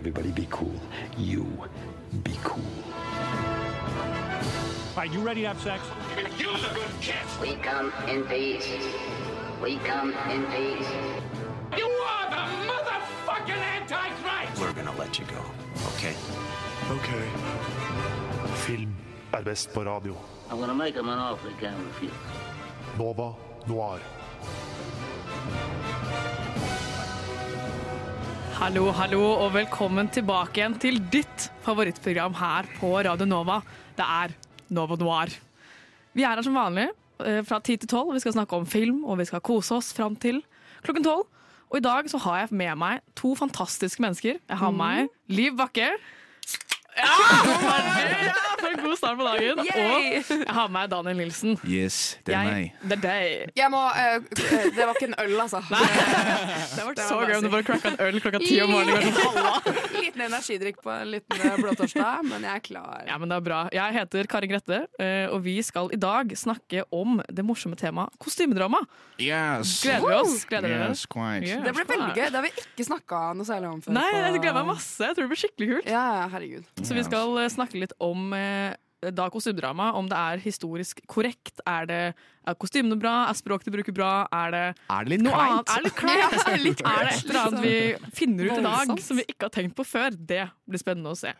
Everybody be cool. You be cool. All right, you ready to have sex? We come in peace. We come in peace. You are the motherfucking Antichrist! We're gonna let you go, okay? Ok. Film er best på radio. I'm gonna make him an offer he can't refuse. Nova Noir. Hallo, hallo, og velkommen tilbake igjen til ditt favorittprogram her på Radio Nova. Det er Nova Noir. Vi er her som vanlig eh, fra 10 til 12. Vi skal snakke om film, og vi skal kose oss fram til klokken 12. Og i dag så har jeg med meg to fantastiske mennesker. Jeg har med meg Liv Bakke. Ja! ja! For en god start på dagen. Og jeg har med meg Daniel Nilsen. Yes, det er Jeg- meg. Det er deg. Jeg må, eh, eh, det var ikke en øl, altså. Det ble så gøy om du bare cracka en øl klokka ti om morgenen. Liten energidrikk på en liten eh, blåtorsdag, men jeg er klar. Ja, men det er bra. Jeg heter Kari Grette, eh, og vi skal i dag snakke om det morsomme temaet kostymedrama. Yes. Gleder vi oss? Gleder dere Yes. Ja. Det ble veldig gøy. Det har vi ikke snakka noe særlig om før. Nei, jeg gleder meg masse. Jeg tror det blir skikkelig kult. Ja, ja, herregud. Så vi skal eh, snakke litt om eh, da kostymedrama. Om det er historisk korrekt. Er det er kostymene bra? Er språket de bruker bra? Er det Er det litt noe kleint? annet? Er det kleint? Ja, litt Er det et eller annet vi finner ut i dag som vi ikke har tenkt på før? Det blir spennende å se.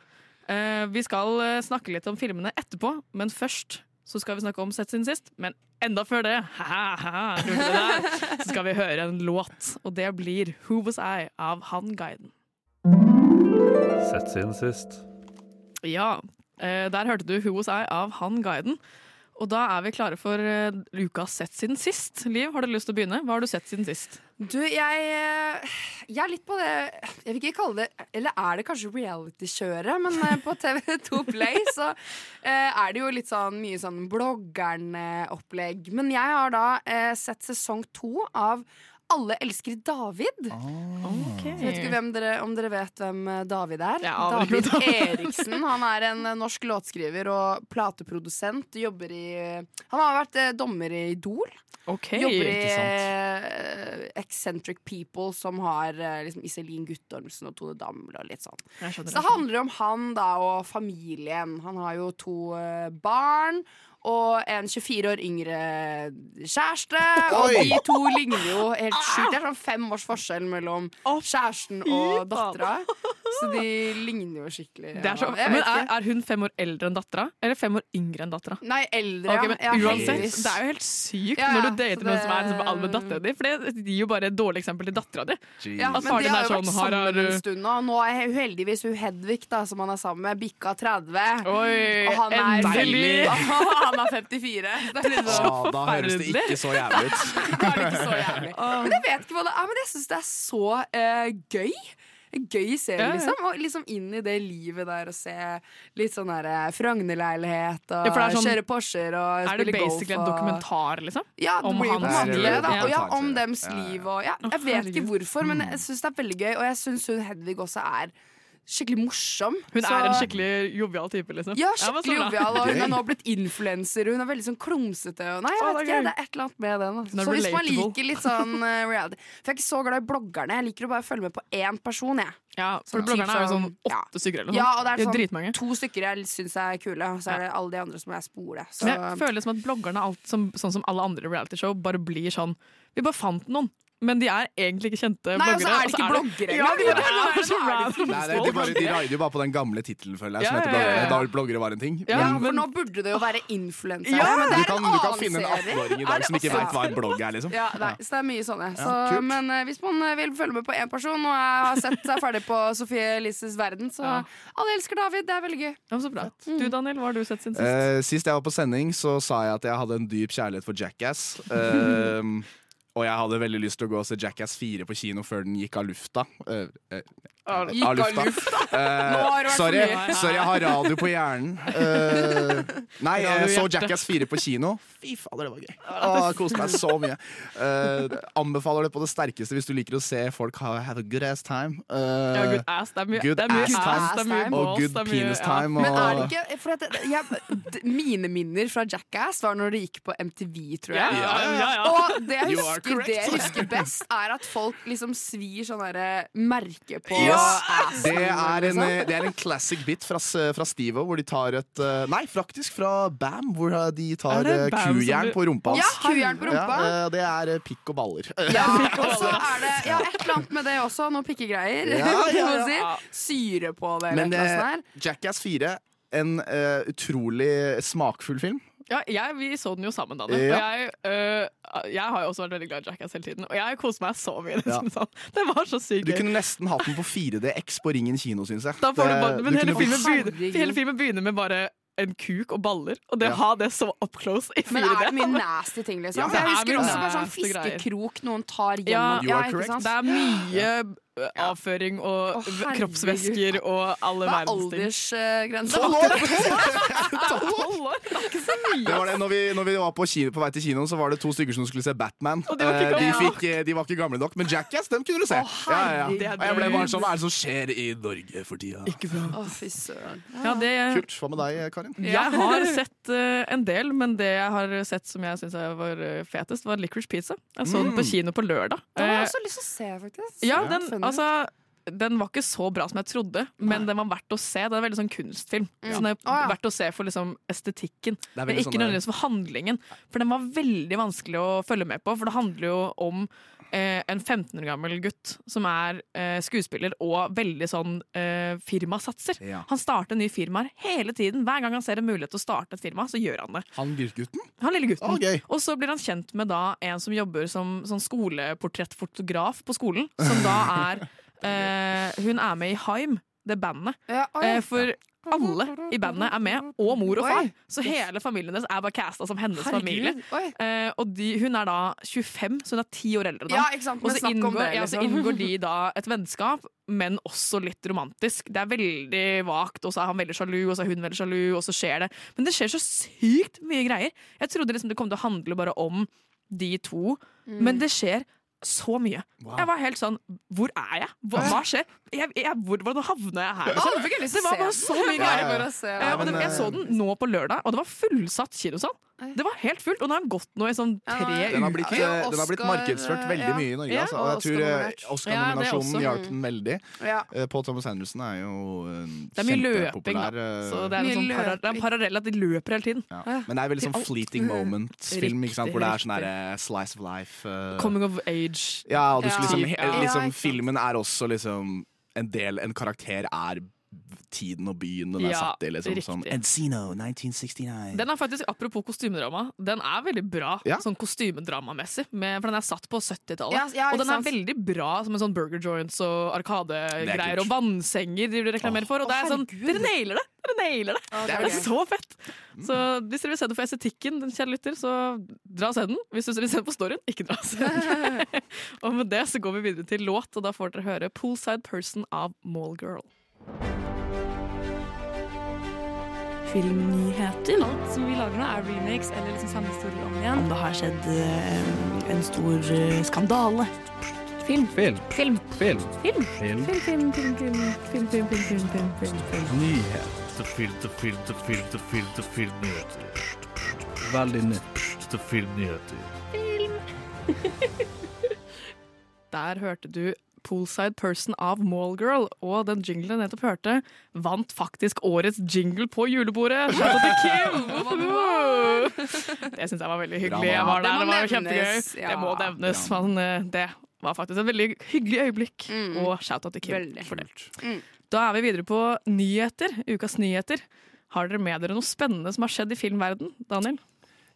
Eh, vi skal snakke litt om filmene etterpå, men først så skal vi snakke om Sett siden sist. Men enda før det, ha, ha, der, så skal vi høre en låt. Og det blir Who Was I av Han Guiden. Sett siden sist. Ja, eh, der hørte du Who Was I av Han Guiden. Og da er vi klare for Lukas Sett siden sist. Liv, har du lyst til å begynne? Hva har du sett siden sist? Du, jeg, eh, jeg er litt på det Jeg vil ikke kalle det Eller er det kanskje reality-kjøret? Men eh, på TV2 Play så eh, er det jo litt sånn mye sånn bloggerne-opplegg. Men jeg har da eh, sett sesong to av Alle elsker David. Jeg vet ikke hvem dere, om dere vet hvem eh, David er. Ja, David Eriksen. Han er en eh, norsk låtskriver og plateprodusent. Jobber i Han har vært eh, dommer i Idol. Ok, Jobber i Eccentric People, som har liksom Iselin Guttormsen og Tone Damli og litt sånn. Så det handler om han da og familien. Han har jo to barn. Og en 24 år yngre kjæreste. Og Oi! de to ligner jo helt sjukt. Det er sånn fem års forskjell mellom kjæresten og dattera. Så de ligner jo skikkelig. Det er så, men er, er hun fem år eldre enn dattera, eller fem år yngre enn dattera? Nei, eldre, Okay, men ja. uansett, heldigvis. Det er jo helt sykt Ja, når du dater noen som er liksom på alder med dattera di. For det gir jo bare et dårlig eksempel til dattera di. Ja, men de har jo sånn, vært her har, sammen en stund nå. Nå er hun heldigvis hun Hedvig, da, som han er sammen med, bikka 30. Oi, og han er, endelig! han er 54. Det er sånn Ah, da høres det ikke så jævlig ut. da er det ikke så jævlig. Men jeg vet ikke hva det er, men jeg syns det er så uh, gøy. Gøy serie, Ja, ja. liksom. Og liksom inn i det livet der og se litt sånn der eh, Frogner-leilighet og Ja, sånn- kjøre Porscher og Er det basically golf. basically en dokumentar, liksom? Ja, det Om blir på en hans liv? det, da. Og ja, om dems liv og ja, Jeg vet ikke hvorfor, men jeg syns det er veldig gøy. Og jeg syns hun Hedvig også er skikkelig morsom. Hun Så- er en skikkelig jovial type, liksom. ja, skikkelig bra. jovial, og hun har er nå blitt influenser. Hun er veldig sånn klumsete. Og nei, jeg vet ikke, det er et eller annet med den. Altså. Så hvis man liker litt sånn uh, reality For jeg er ikke så glad i bloggerne. Jeg liker å bare følge med på én person. Jeg. Ja, for Sånn bloggerne er jo sånn åtte ja. stykker eller noe. Ja, og det De er er sånn to stykker jeg syns er kule, og så er det alle de andre som jeg spoler. Så Men jeg føler det som at bloggerne, alt som, sånn som alle andre realityshow, bare blir sånn Vi bare fant noen, men de er egentlig ikke kjente Nei, og så er de ikke bloggere Ja, engang. de Nei, de, bare, de raider jo bare på den gamle tittelen, føler jeg, som heter bloggere. Da bloggere var en ting. Ja, Ja, Men nå burde det jo være influensere. Ja, men det du er kan, du kan finne en serie. 18-åring i dag som ikke veit hva en blogg er, liksom. Ja, nei, så det er mye sånne. Så, ja, men uh, hvis man eh, vil følge med på én person, og jeg har sett seg ferdig på Sofie Elises verden, så Ja. alle elsker David. Det er veldig gøy. Ja, så bra. Du Daniel, hva har du sett siden sist? Uh, sist jeg var på sending, så sa jeg at jeg hadde en dyp kjærlighet for Jackass. Eh, og jeg hadde veldig lyst til å gå og se Jackass 4 på kino før den gikk av lufta. Eh, eh, Gikk av lufta. Eh, vært sorry, sorry, jeg har radio på hjernen. Uh, nei, jeg så. Jackass 4 på kino. Fy fader, det var gøy. Oh, jeg koste meg så mye. Uh, anbefaler det på det sterkeste hvis du liker å se folk ha have a good ass time. Eh, Ja, good ass. Det er mye, good ass ass, time. Og good penis time. Men er det ikke for at jeg, Mine minner fra Jackass var når det gikk på MTV, tror jeg. ja, ja, ja. Og det jeg husker, det jeg husker best, er at folk liksom svir sånn merke på Yes. Det er en, eh, det er en classic bit fra, fra Steve hvor de tar et eh, Nei, faktisk fra Bam, hvor eh, de tar kujern på rumpa Ja, kujern på rumpa. Ja, det er pikk og baller. Ja, og så er det ja, et eller annet med det også. Noen pikkegreier. Ja, ja, ja. si. Syre på det. Men. Jackass 4, en uh, utrolig smakfull film. Ja, jeg, vi så den jo sammen, Danne. Ja. Og jeg, øh, jeg har jo også vært veldig glad i Jackass hele tiden. Og jeg koste meg så mye. Ja. Liksom, sånn. Det var så sykt Du kunne nesten hatt den på 4DX på Ringen kino, syns jeg. Da får du Det- bare, men du hele filmen, begynner, hele filmen begynner med bare en kuk og baller. Og det Ja. å ha det så up close i 4D Men er det mye nasty ting, liksom? Ja, jeg er husker også bare sånn fiskekrok noen tar Ja, gjennom. you are ikke sant? Det er mye øh, avføring og Å, herregud. kroppsvæsker og alle Hva er verdens ting. aldersgrensa? Tolv år? Det er ikke så mye. Det var det, når, vi, når vi var på, kino, på vei til kinoen, så var det to stykker som skulle se Batman. Og de var ikke Eh, de, gamle fikk, eh, de var ikke gamle nok, men Jackass dem kunne du se. Å, herregud. Og jeg ble bare sånn Hva er det som skjer i Norge for tida? Å, fy søren. Ja, det, Kult. Hva med deg, Karin? jeg har sett øh, en del, men det jeg har sett som jeg syns var øh, fetest, var Licorice Pizza. Jeg så den på kino på lørdag. Det har Eh, jeg også lyst til å se, faktisk. Ja, Ja, den, funnet. Altså, den var ikke så bra som jeg trodde, men den var verdt å se. Det er veldig sånn kunstfilm. Så den er ja. verdt å se for liksom estetikken, Det er men ikke sånn, nødvendigvis for handlingen. For den var veldig vanskelig å følge med på, for det handler jo om eh, en 15 år gammel gutt som er eh, skuespiller og veldig sånn eh, firmasatser. Ja. Han starter nye firmaer hele tiden. Hver gang han ser en mulighet til å starte et firma, så gjør han det. Han gutten? Han lille gutten. Okay. Og så blir han kjent med da en som jobber som sånn skoleportrettfotograf på skolen. Som da er eh, Hun er med i Haim, det bandet. Eh, for alle i bandet er med, og mor og far. Oi. Så hele familien deres er bare casta som hennes. Herregud. familie. Eh, og de, hun er da 25, så hun er ti år eldre. Da. Ja. Og så inngår, det, ja, så liksom. inngår de da et vennskap, men også litt romantisk. Det er veldig vagt, og så er han veldig sjalu, og så er hun veldig sjalu, og så skjer det. Men det skjer så sykt mye greier. Jeg trodde liksom det kom til å handle bare om de to, Mm. men det skjer så mye. Jeg var helt sånn Hvor er jeg? Hva, hva skjer? Jeg, jeg, hvor, hvordan havna jeg her? Lyst Det var bare så mye greier. ja, ja. Eh, jeg så eh, den nå på lørdag, og det var fullsatt kinosal. Det var helt fullt, og den har gått nå i sånn tre Den har blitt, Ja, eh, den har blitt markedsført veldig ja. mye i Norge. Ja, altså. og jeg tror. Oscar-nominasjonen Ja, hjalp den veldig. Ja. Paul Thomas Anderson er jo kjempepopulær. Det er mye løping, da. Så det er, Mye en sånn det er en parallell at de løper hele tiden. ja. Men det er veldig sånn fleeting moments-film, sant? Riktig, hvor det er sånn slice of life. Uh, Coming of age. Ja, og du Ja. liksom, liksom. Filmen er også liksom en del En karakter er tiden og byen den er Ja, satt i. Liksom, riktig. sånn Encino 1969. Den er faktisk, Apropos kostymedrama, den er veldig bra Ja. sånn kostymedramamessig. For den er satt på 70-tallet. Ja, ja, og den er sant? veldig bra som en sånn burger joints og Det er arkadegreier. Og vannsenger De reklamerer for. Og det er sånn. Dere nailer det! Dere nailer det! Å, Det er så fett! Så hvis dere vil se det for estetikken, den kjære lytter, så dra og se den. Hvis dere vil se den på storyen, ikke dra og se den. og med det så går vi videre til låt, og da får dere høre 'Poolside Person' av Mallgirl. Filmnyheter. Alt som vi lager nå, er remix eller liksom samme historie om igjen. Om det har skjedd eh, en stor eh, skandale. Film. Film. Film. Film. Film. Film. Film, film, film, film, film, film, film, film, film, film, film. Nyheter. Filter, filter, filter, film film til filmnyheter. Veldig nytt til filmnyheter. Der hørte du Poolside Person av Mallgirl, og den jinglen jeg nettopp hørte, vant faktisk årets jingle på julebordet. Shout out til Kim! Det syns jeg var veldig hyggelig. Jeg var Det der, det var kjempegøy. Det må nevnes, men eh, det var faktisk et veldig hyggelig øyeblikk. Mm. Og shout out til Kim for det. Mm. Da er vi videre på nyheter. Ukas nyheter. Har dere med dere noe spennende som har skjedd i filmverden, Daniel?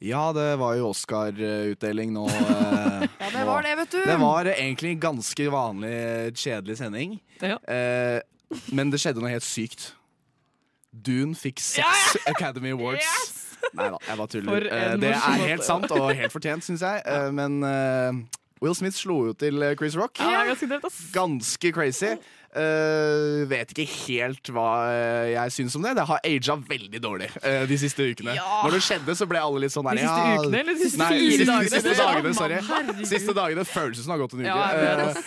Ja, det var jo Oscar-utdeling nå. eh, Ja, det var det, vet du. Det var egentlig en ganske vanlig, kjedelig sending. Ja. Eh, men det skjedde noe helt sykt. Dune fikk seks Academy Awards. Nei da, jeg bare tuller. Eh, det er helt måte. sant og helt fortjent, syns jeg. Eh, men eh, Will Smith slo jo til Chris Rock. Ja, ganske. Ganske crazy. Eh, vet ikke helt hva eh, jeg syns om det. Det har aga veldig dårlig uh, de siste ukene. Ja. Når det skjedde, så ble alle litt sånn De siste ja, ukene, eller de siste Nei, fire siste, dagene? Siste dagene, sorry. Herregud. Siste dagene det har gått en uke. Ja,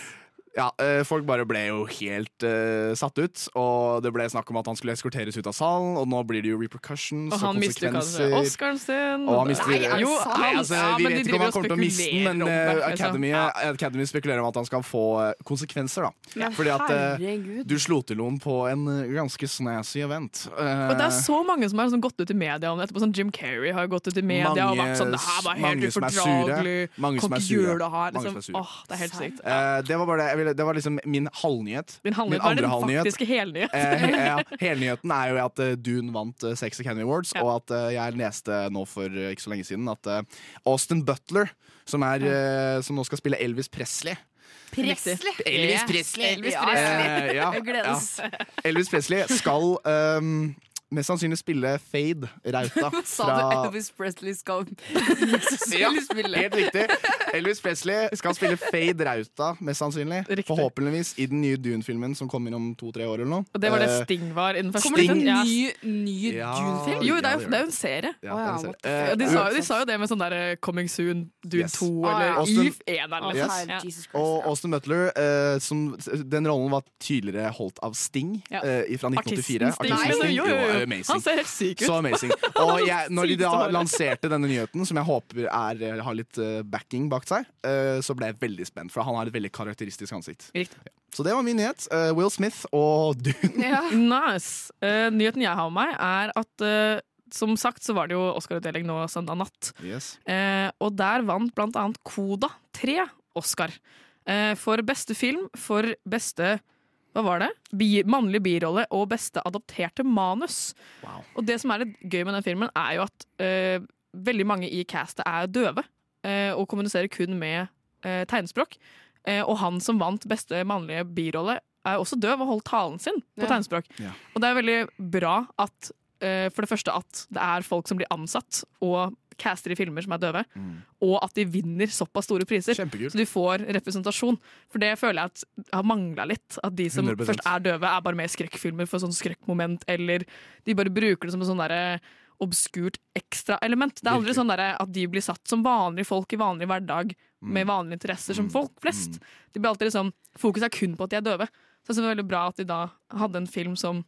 Ja, eh, Folk bare ble jo helt uh, satt ut, og det ble snakk om at han skulle eskorteres ut av salen, og nå blir det jo repercussions Og og, han konsekvenser. Oscaren sin. Og han mister, Nei, jo, sant? nei, altså, Ja, vi vet ikke om han kommer til å miste den, men om det, eh, liksom. Academy, Ja. Academy spekulerer om at han skal få eh, konsekvenser. da ja, Fordi at uh, du slo til noen på en eh, ganske snazzy event. Uh, Og det er så mange som har sånn, gått ut i media om det etterpå. Sånn Jim Carrey har gått ut i media og vært sånn Det her var helt mange som er sure. Mange som er sure. Mange som Liksom. er sure. Åh, det er helt sykt. Eh, det var bare det. Jeg det var liksom min halvnyhet. Min halvnyhet Min var den halvnyhet. faktiske helnyhet. Eh, ja, helnyheten er jo at uh, Dune vant uh, seks Academy Awards, og at uh, jeg leste nå for uh, ikke så lenge siden at eh, Austin Butler, som, er, eh, som nå skal spille Elvis Presley Presley. Elvis Presley. Elvis Presley. eh, ja, ja. Elvis Presley skal ehm, mest sannsynlig spille Fade Rauta Sa du Elvis Presley skal Ja, spille? helt riktig. Elvis Presley skal spille Fade Rauta, mest sannsynlig. Forhåpentligvis i den nye Dune-filmen som kommer om to-tre år eller noe. Og det var det Eh, Sting var i den første. Kommer det en ny, ny Ja, Dune-film? Jo, det er, jo, det er jo en serie. Ja, en serie. eh, Ja, de, sa, de sa jo det med sånn der Coming Soon, Dune Yes. 2 Ah, eller ja. Austin- Eve 1 eller noe. Ja. Og. Austin Butler, uh, som, den rollen var tidligere holdt av Sting Ja. eh, fra 1984. Artisten Sting. Artisten. Sting. Jo, Jo, jo. Amazing. Han ser helt syk ut. Så amazing. Og jeg, når de da lanserte denne nyheten, som jeg håper er, har litt eh, backing bak seg, eh, så ble jeg veldig spent, for han har et veldig karakteristisk ansikt. Riktig. Så det var min nyhet. Eh, Will Smith og Dune. Ja. Nice. Eh, nyheten jeg har med meg, er at eh, som sagt så var det jo Oscar-utdeling nå søndag natt. Yes. Eh, og der vant blant annet Koda tre Oscar. Eh, for beste film, for beste hva var det? Bi mannlig birolle og beste adopterte manus. Wow. Og det som er litt gøy med den filmen, er jo at uh, veldig mange i castet er døve. uh, og kommuniserer kun med uh, tegnspråk. Og han som vant beste mannlige birolle, er også døv og holdt talen sin på Ja. tegnspråk. Ja. Og det er veldig bra at for det første at det er folk som blir ansatt og caster i filmer som er døve, og at de vinner såpass store priser. Kjempekult. Så du får representasjon. For det føler jeg at har mangla litt. At de som 100%. først er døve, er bare med i skrekkfilmer for sånn skrekkmoment, eller de bare bruker det som en sånn derre obskurt ekstraelement. Det er aldri sånn at de blir satt som vanlige folk i vanlig hverdag med vanlige interesser som folk flest. De blir alltid liksom, Fokus er kun på at de er døve. Så det var veldig bra at de da hadde en film som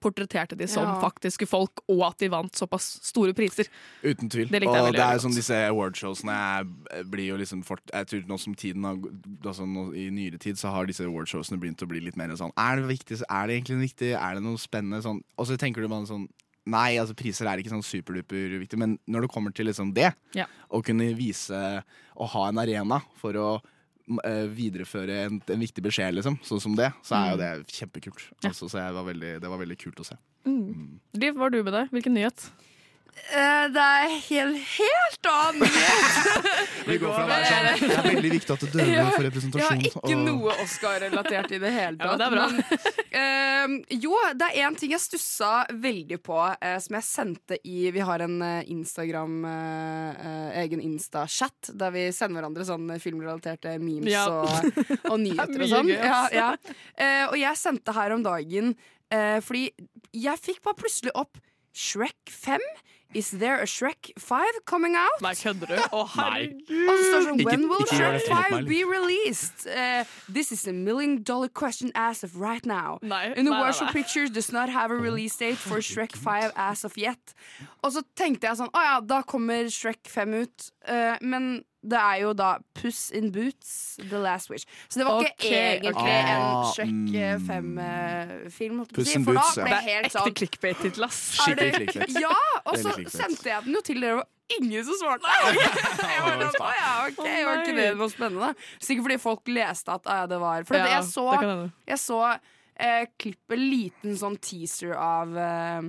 portretterte de som Ja. faktiske folk, og at de vant såpass store priser. Uten tvil. Det likte jeg og veldig det er godt. som disse awardshowsene er- blir jo liksom fort, Jeg tror nå som tiden har altså nå, I nyere tid så har disse awardshowsene begynt å bli litt mer sånn Er det viktig? Er det egentlig viktig? Er det noe spennende? Sånn, og så tenker du bare sånn Nei, altså priser er ikke sånn superduper viktig, men når det kommer til liksom det, Ja. å kunne vise og ha en arena for å eh, videreføre en, en viktig beskjed, liksom, sånn som det, så er jo det kjempekult. Altså, så jeg var veldig, det var veldig kult å se. Liv, hva har du med deg? Hvilken nyhet? Eh, det er helt, helt annet! Vi går fra hver sånn. Det er veldig viktig at du døve Ja, representasjon Jeg har ikke og- noe Oscar-relatert i det hele Ja, tatt. det er bra. Men, uh, jo, det er én ting jeg stussa veldig på, uh, som jeg sendte i Vi har en eh, Instagram, egen Insta-chat, der vi sender hverandre sånn filmrelaterte memes Ja. og, og nyheter er og sånn. Ja, ja. Eh, og jeg sendte her om dagen eh, fordi jeg fikk bare plutselig opp Shrek 5. Is there a Shrek 5 coming out? Nei, kødder du? Å, herregud! Og så står det sånn When will ikke gjør Shrek dette mot 5 meg, be released? Eh, this is a million dollar question as of right now. Nei, Universal nei, nei. Pictures does not have a release date for Shrek 5 as of yet. Og så tenkte jeg sånn Å ja, da kommer Shrek 5 ut. Eh, men det er jo da Puss in Boots, The Last Wish. Så det var okay. ikke egentlig ok. en Ah, Shrek mm. 5-film. Puss in for da Boots, ja. ble Det er ekte sånn clickbait-tittel, ass. Skikkelig clickbait. Ja, og så sendte jeg den jo til dere, og ingen som svarte. Jeg var sånn, ja, ok, oh, var ikke det noe spennende? Sikkert fordi folk leste at ah, ja, det var For Ja, jeg så, jeg så eh, klippet, liten sånn teaser av eh,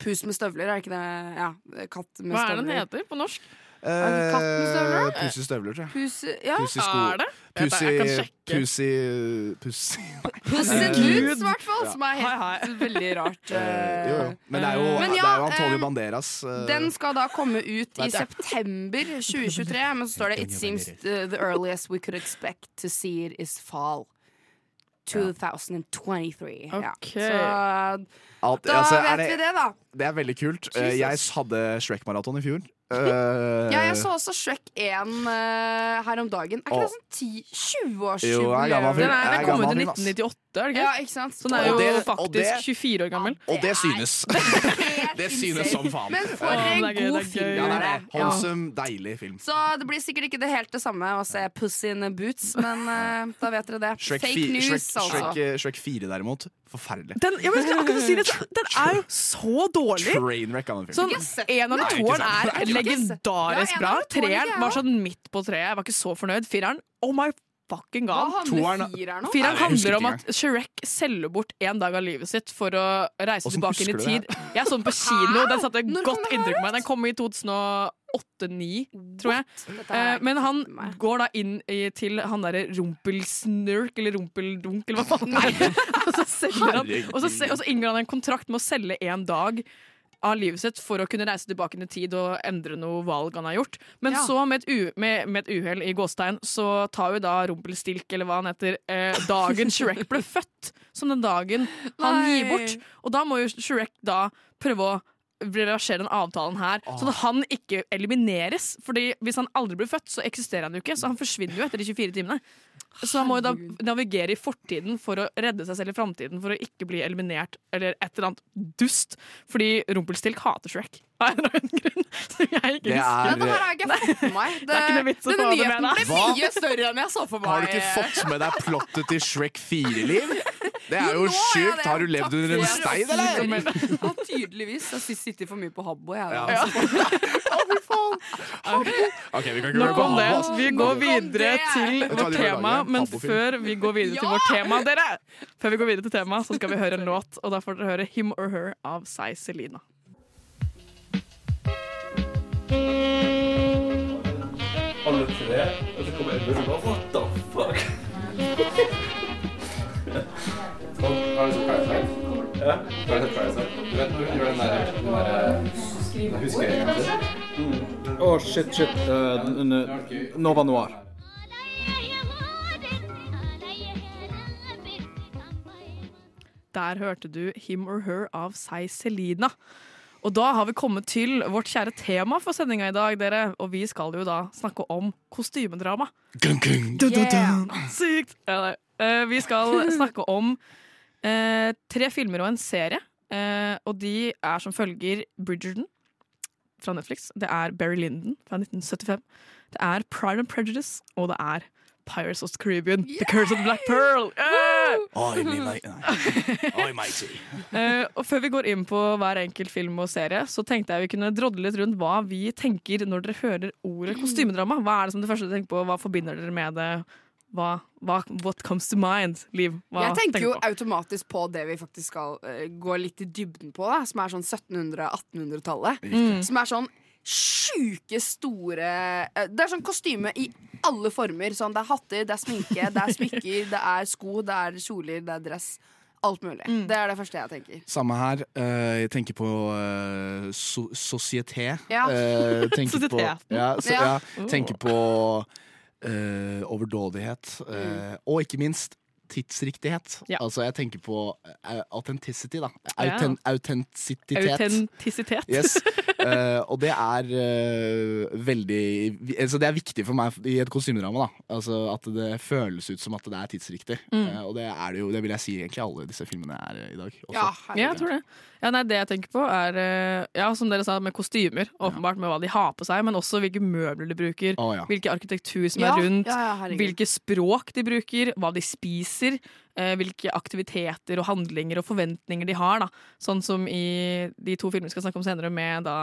Pus med støvler, er det ikke det? Ja, katt med støvler. Hva er den heter på norsk? Eh, kattens støvler? Puss støvler, tror jeg. Pussy, ja. Puss sko. Er det? Pussy, jeg kan i sjekke. Puss i hvert fall, som er Hei, helt veldig rart. Eh, jo, jo. Men det er jo, Men det er jo Antonio eh, Banderas. eh, Den skal da komme ut i september 2023, men så står det It seems the earliest we could expect to see it is fall. 2023. Ja. Ok. Så alt, da altså, vet er det, vi det, da. det er veldig kult. Eh, Jesus. Jeg hadde Shrek-maraton i fjor. Uh, Ja, jeg så også Shrek 1 uh, her om dagen. Er ikke det sånn 10-20 Jo, jeg er gammel årsjubileum? fyr. Den, er, Jeg er den kom ut i gammel film, ass. 1998, er det Ja, ikke? ikke sant? Så den er jo det- faktisk det- 24 år gammel. Og det synes. Det synes som faen. Men for en det er gøy, god det er film gøy. Ja, det er det det. Wholesome, deilig film. Så det blir sikkert ikke det helt det samme å se Puss in Boots, men eh, da vet dere det. Shrek, Fake fi- news, Shrek, altså. Shrek, eh, Shrek 4 derimot, forferdelig. Den, jeg skulle akkurat si det, den er jo så dårlig! Trainwreck av en film. Sånn, Ikke sett En av de Nei, ikke toeren. Nei, er ikke sant. legendarisk Ja, en bra. av de toeren liker Treeren jeg var sånn midt på treet. Jeg var ikke så fornøyd. Fireren, oh my fucking Hva handler Toeren- fireren handler om at Shrek selger bort en dag av livet sitt for å reise Hvordan tilbake inn i tid. Jeg så den på kino. Den satte Når godt inntrykk på meg. Den kom i 2008-2009, tror jeg. Eh, men han går da inn i, til han derre rumpelsnurk, eller rumpeldunk, eller hva faen det er. og, så han, og, så, og så inngår han en kontrakt med å selge en dag av livet sitt for å kunne reise tilbake i tid og endre noe valg han har gjort. Men Ja. så, med et, u, med, med et uhell i gåstegn, så tar jo da Rumpelstilk, eller hva han heter, eh, dagen Shrek ble født, som den dagen han Nei. gir bort. Og da må jo Shrek da prøve å reversere den avtalen her, sånn at han ikke elimineres. Fordi hvis han aldri blir født, så eksisterer han jo ikke, så han forsvinner jo etter de 24 timene. Så han må jo da navigere i fortiden for å redde seg selv i framtiden, for å ikke bli eliminert eller et eller annet dust. Fordi Rumpelstilk hater Shrek. Av en eller annen grunn. Som jeg ikke Det husker. er- Dette her har jeg ikke fått med meg. Det, er ikke noe vits å denne få det med nyheten deg. ble mye større enn jeg så for meg. Har du ikke fått med deg plottet til Shrek 4-liv? Det er Jo, sjukt. Har du levd under en stein, eller? Ja, tydeligvis. Jeg sitter for mye på Habbo. Jeg, Ja. altså. Ok, vi kan Nok om det. Vi går videre til vårt tema. Men før vi går videre til vårt tema, dere Før vi går videre til tema, så skal vi høre en låt. Og da får dere høre 'Him or Her' av Sai Selina. Alle tre, og så kommer Edmund og bare What the fuck? Har du sett Parasite? Ja. Har du sett Parasite? Du vet når du gjør den der, den der Jeg husker jeg egentlig. Å, shit, shit. Uh, Nova Noir. Der hørte du 'Him or Her' av Sei Selina. Og da har vi kommet til vårt kjære tema for sendinga i dag, dere. Og vi skal jo da snakke om kostymedrama. Dun. Sykt! Ja. Eh, vi skal snakke om eh, tre filmer og en serie. Eh, og de er som følger Bridgerton fra Netflix. Det er Barry Lyndon fra 1975. Det er Pride and Prejudice, og det er Pirates of the Caribbean. The Curse of the Black Pearl. Yeah! Oi, Oi. Eh, og før vi går inn på hver enkelt film og serie, så tenkte jeg vi kunne drodle litt rundt hva vi tenker når dere hører ordet kostymedrama. Hva er det som det første dere tenker på? Hva forbinder dere med det? Hva, hva, what comes to mind, Liv? Hva Jeg tenker jo på? automatisk på det vi faktisk skal uh, gå litt i dybden på, da, som er sånn 1700-1800-tallet. Mm. Som er sånn sjuke store uh, Det er sånn kostyme i alle former. Sånn, det er hatter, det er sminke, det er smykker, det er sko, det er kjoler, det er dress. Alt mulig. Mm. Det er det første jeg tenker. Samme her. Uh, jeg tenker på uh, so Societé. Ja. Uh, tenker på, ja, so, Ja. ja, tenker på eh, overdådighet. eh, Og ikke minst tidsriktighet. Ja. Altså, jeg tenker på uh, authenticity, da. Ja. Autentisitet. Autentisitet. Yes. Uh, og det er uh, veldig altså Det er viktig for meg i et kostymedrama. da Altså At det føles ut som at det er tidsriktig. Mm. Uh, og det er det jo, det vil jeg si egentlig alle disse filmene er eh, i dag. Også. Ja, Ja, jeg tror det. Ja, nei, det jeg tenker på er, eh, ja, som dere sa, med kostymer. Åpenbart med hva de har på seg, men også hvilke møbler de bruker. Oh, ja. Hvilke arkitektur som Ja, er rundt. ja, ja, hvilke språk de bruker, hva de spiser. Eh, hvilke aktiviteter og handlinger og forventninger de har. Da. Sånn som i de to filmene vi skal snakke om senere, med da,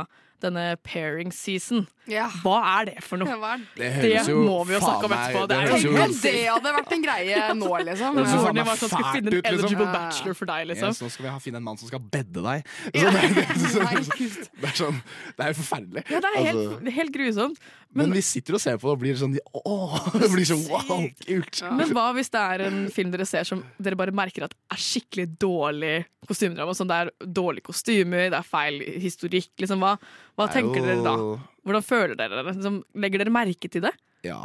denne pairing season. Ja. Hva er det for noe? Er Det Det må vi jo snakke om etterpå. Det er Tenk om det hadde vært en greie nå, liksom. Det høres jo faen meg var sånn, skulle fælt finne en ut, liksom. eligible Ja. bachelor for deg, liksom. Ja, nå skal vi finne en mann som skal bedde deg. Så det, det, det, er sånn Det er jo forferdelig. Ja, det er helt, Altså, helt grusomt. men, Men, vi sitter og ser på det og blir sånn Åh! Det blir sånn wow, kult! men hva hvis det er en film dere ser som dere bare merker at er skikkelig dårlig kostymedrama? Sånn det er dårlige kostymer, det er feil historikk. Liksom, hva, hva er tenker jo- dere da? Hvordan føler dere det? Liksom, legger dere merke til det? Ja.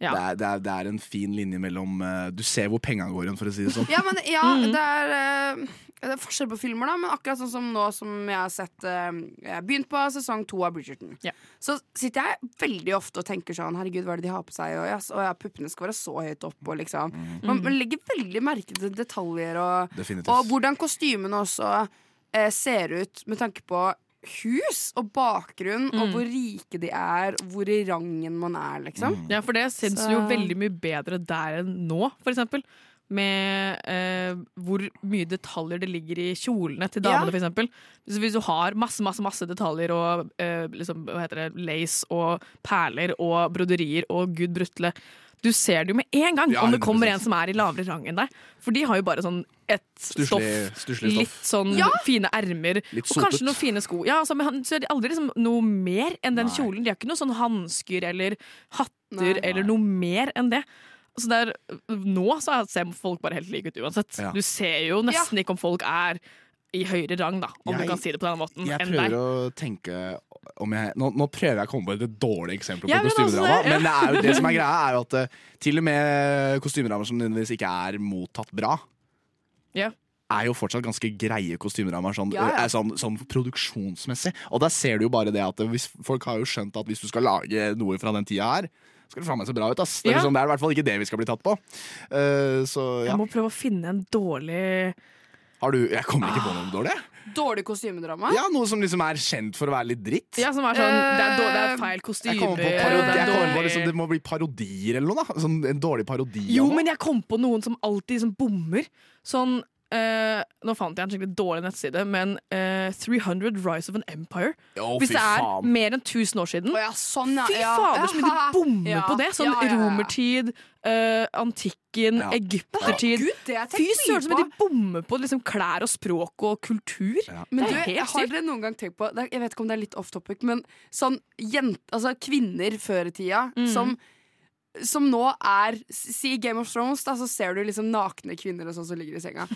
Ja. Det, er, det, er, det er en fin linje mellom uh, Du ser hvor penga går igjen, for å si det sånn. Ja, men ja, Mm. det er eh, det er forskjell på filmer, da, men akkurat sånn som nå som jeg har sett eh, Jeg har begynt på sesong to av Bridgerton. Ja. Så sitter jeg veldig ofte og tenker sånn Herregud, hva er det de har på seg? Og, ja, og ja, puppene skal være så høyt opp. Og liksom. man, man legger veldig merke til detaljer og, og hvordan kostymene også eh, ser ut med tanke på hus og bakgrunn, og hvor rike de er, hvor i rangen man er, liksom. Ja, for det syns Så- jo veldig mye bedre der enn nå, for eksempel. Med eh, hvor mye detaljer det ligger i kjolene til damene, Ja. eksempel. Hvis, hvis du har masse, masse, masse detaljer og eh, liksom, hva heter det, lace og perler og broderier og gud brutle Du ser det jo med en gang Ja, om det kommer en som er i lavere rang enn deg. For de har jo bare sånn et stoff, stusslig stoff. litt sånn Ja! fine ermer, og kanskje noen fine sko. Ja, altså, men så er det aldri liksom noe mer enn den Nei. kjolen. De har ikke noe sånn hansker eller hatter Nei. eller noe mer enn det. Altså det er, nå så ser folk bare helt like ut uansett. Ja. Du ser jo nesten ikke om folk er i høyere rang, da, om Jeg- du kan si det på den måten, Jeg enn prøver deg. å tenke om jeg, nå, nå prøver jeg å komme på et dårlig eksempel på Ja, men altså, kostymedrama. Men det, er jo, det som er greia, er jo at eh, til og med kostymedramaer som nødvendigvis ikke er mottatt bra, Ja. er jo fortsatt ganske greie kostymerammer sånn, Ja, ja. eh, sånn, sånn produksjonsmessig. Og der ser du jo bare det at hvis, folk har jo skjønt at hvis du skal lage noe fra den tida her, skal det faen meg se bra ut. ass. Det er, Ja. sånn, det er i hvert fall ikke det vi skal bli tatt på. Uh, så ja. Jeg må prøve å finne en dårlig Har du Jeg kommer ikke på noe dårlig. Dårlig kostymedrama. Ja, Noe som liksom er kjent for å være litt dritt. Ja, som er sånn Det er, dårlig, det er feil Jeg kostymer. kommer på parodi, jeg kommer på liksom, Det må bli parodier eller noe, da. Sånn, en dårlig parodi. Jo, men jeg kom på noen som alltid liksom bommer. Sånn eh, Nå fant jeg en skikkelig dårlig nettside, men uh, 300 Rise of an Empire. Oh, Hvis det er faen. mer enn 1000 år siden. Oh, ja, sånn, ja. Fy fader, så mye de bommer Ja, på det! Sånn ja, ja, ja. romertid, uh, antikken, Ja. egyptertid. Gud, det har jeg Fy søren, så mye de bommer på liksom, klær og språk og kultur. Men Det du, helt har dere noen gang tenkt på Jeg vet ikke om det er litt off topic, men sånn jent, altså kvinner før i tida Mm. som som nå er Si Game of Thrones, da, så ser du liksom nakne kvinner og sånn som ligger i senga.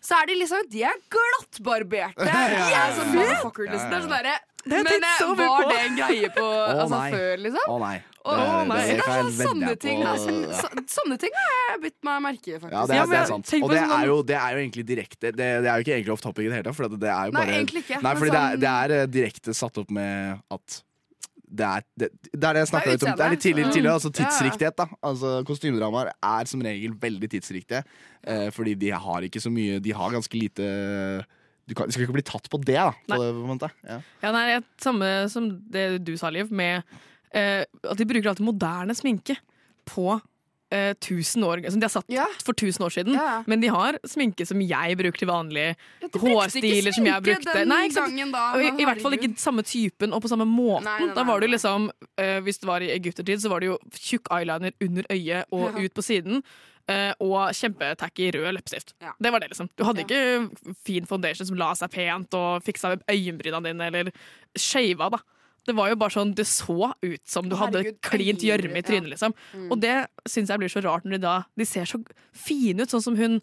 Så er de liksom De er glattbarberte! ja, ja, sånn motherfucker, liksom. Det er sånn derre Men eh, var på. det en greie på altså, før, liksom? Å nei. Og, Det- nei. det så det kan er sånn, sånne ting da, som, så, Sånne ting har jeg bitt meg merke i, faktisk. Ja, det er, det er sant. Og det sånn- er, jo, det er jo egentlig direkte Det, det er jo ikke egentlig off topic i det hele tatt. For det er jo Nei, egentlig ikke, Nei, fordi det, er, sånn- det er eh, direkte satt opp med at det er det, det er det jeg snakka om. Det er litt tidligere, tidligere altså tidsriktighet. da Altså Kostymedramaer er som regel veldig tidsriktige, eh, fordi de har ikke så mye De har ganske lite Du kan, skal ikke bli tatt på det, da. På, det. Ja. Ja, nei, Samme som det du sa, Liv, med eh, at de bruker alltid moderne sminke på eh, tusen år som de har satt Ja. for 1000 år siden. Ja. Men de har sminke som jeg bruker til vanlig. Ja, Hårstiler som jeg brukte. den Nei, gangen da, i, I hvert fall ikke samme typen og på samme måten. Nei, nei, Da var det liksom eh, Hvis det var i egyptertid, så var det jo tjukk eyeliner under øyet og ut på siden. eh, og kjempetacky rød leppestift. Det var det, liksom. Du hadde ikke fin foundation som la seg pent og fiksa øyenbrynene dine, eller shava, da. Det var jo bare sånn, det så ut som du hadde Herregud, klint gjørme i trynet, liksom. Og det syns jeg blir så rart når de da De ser så fine ut, sånn som hun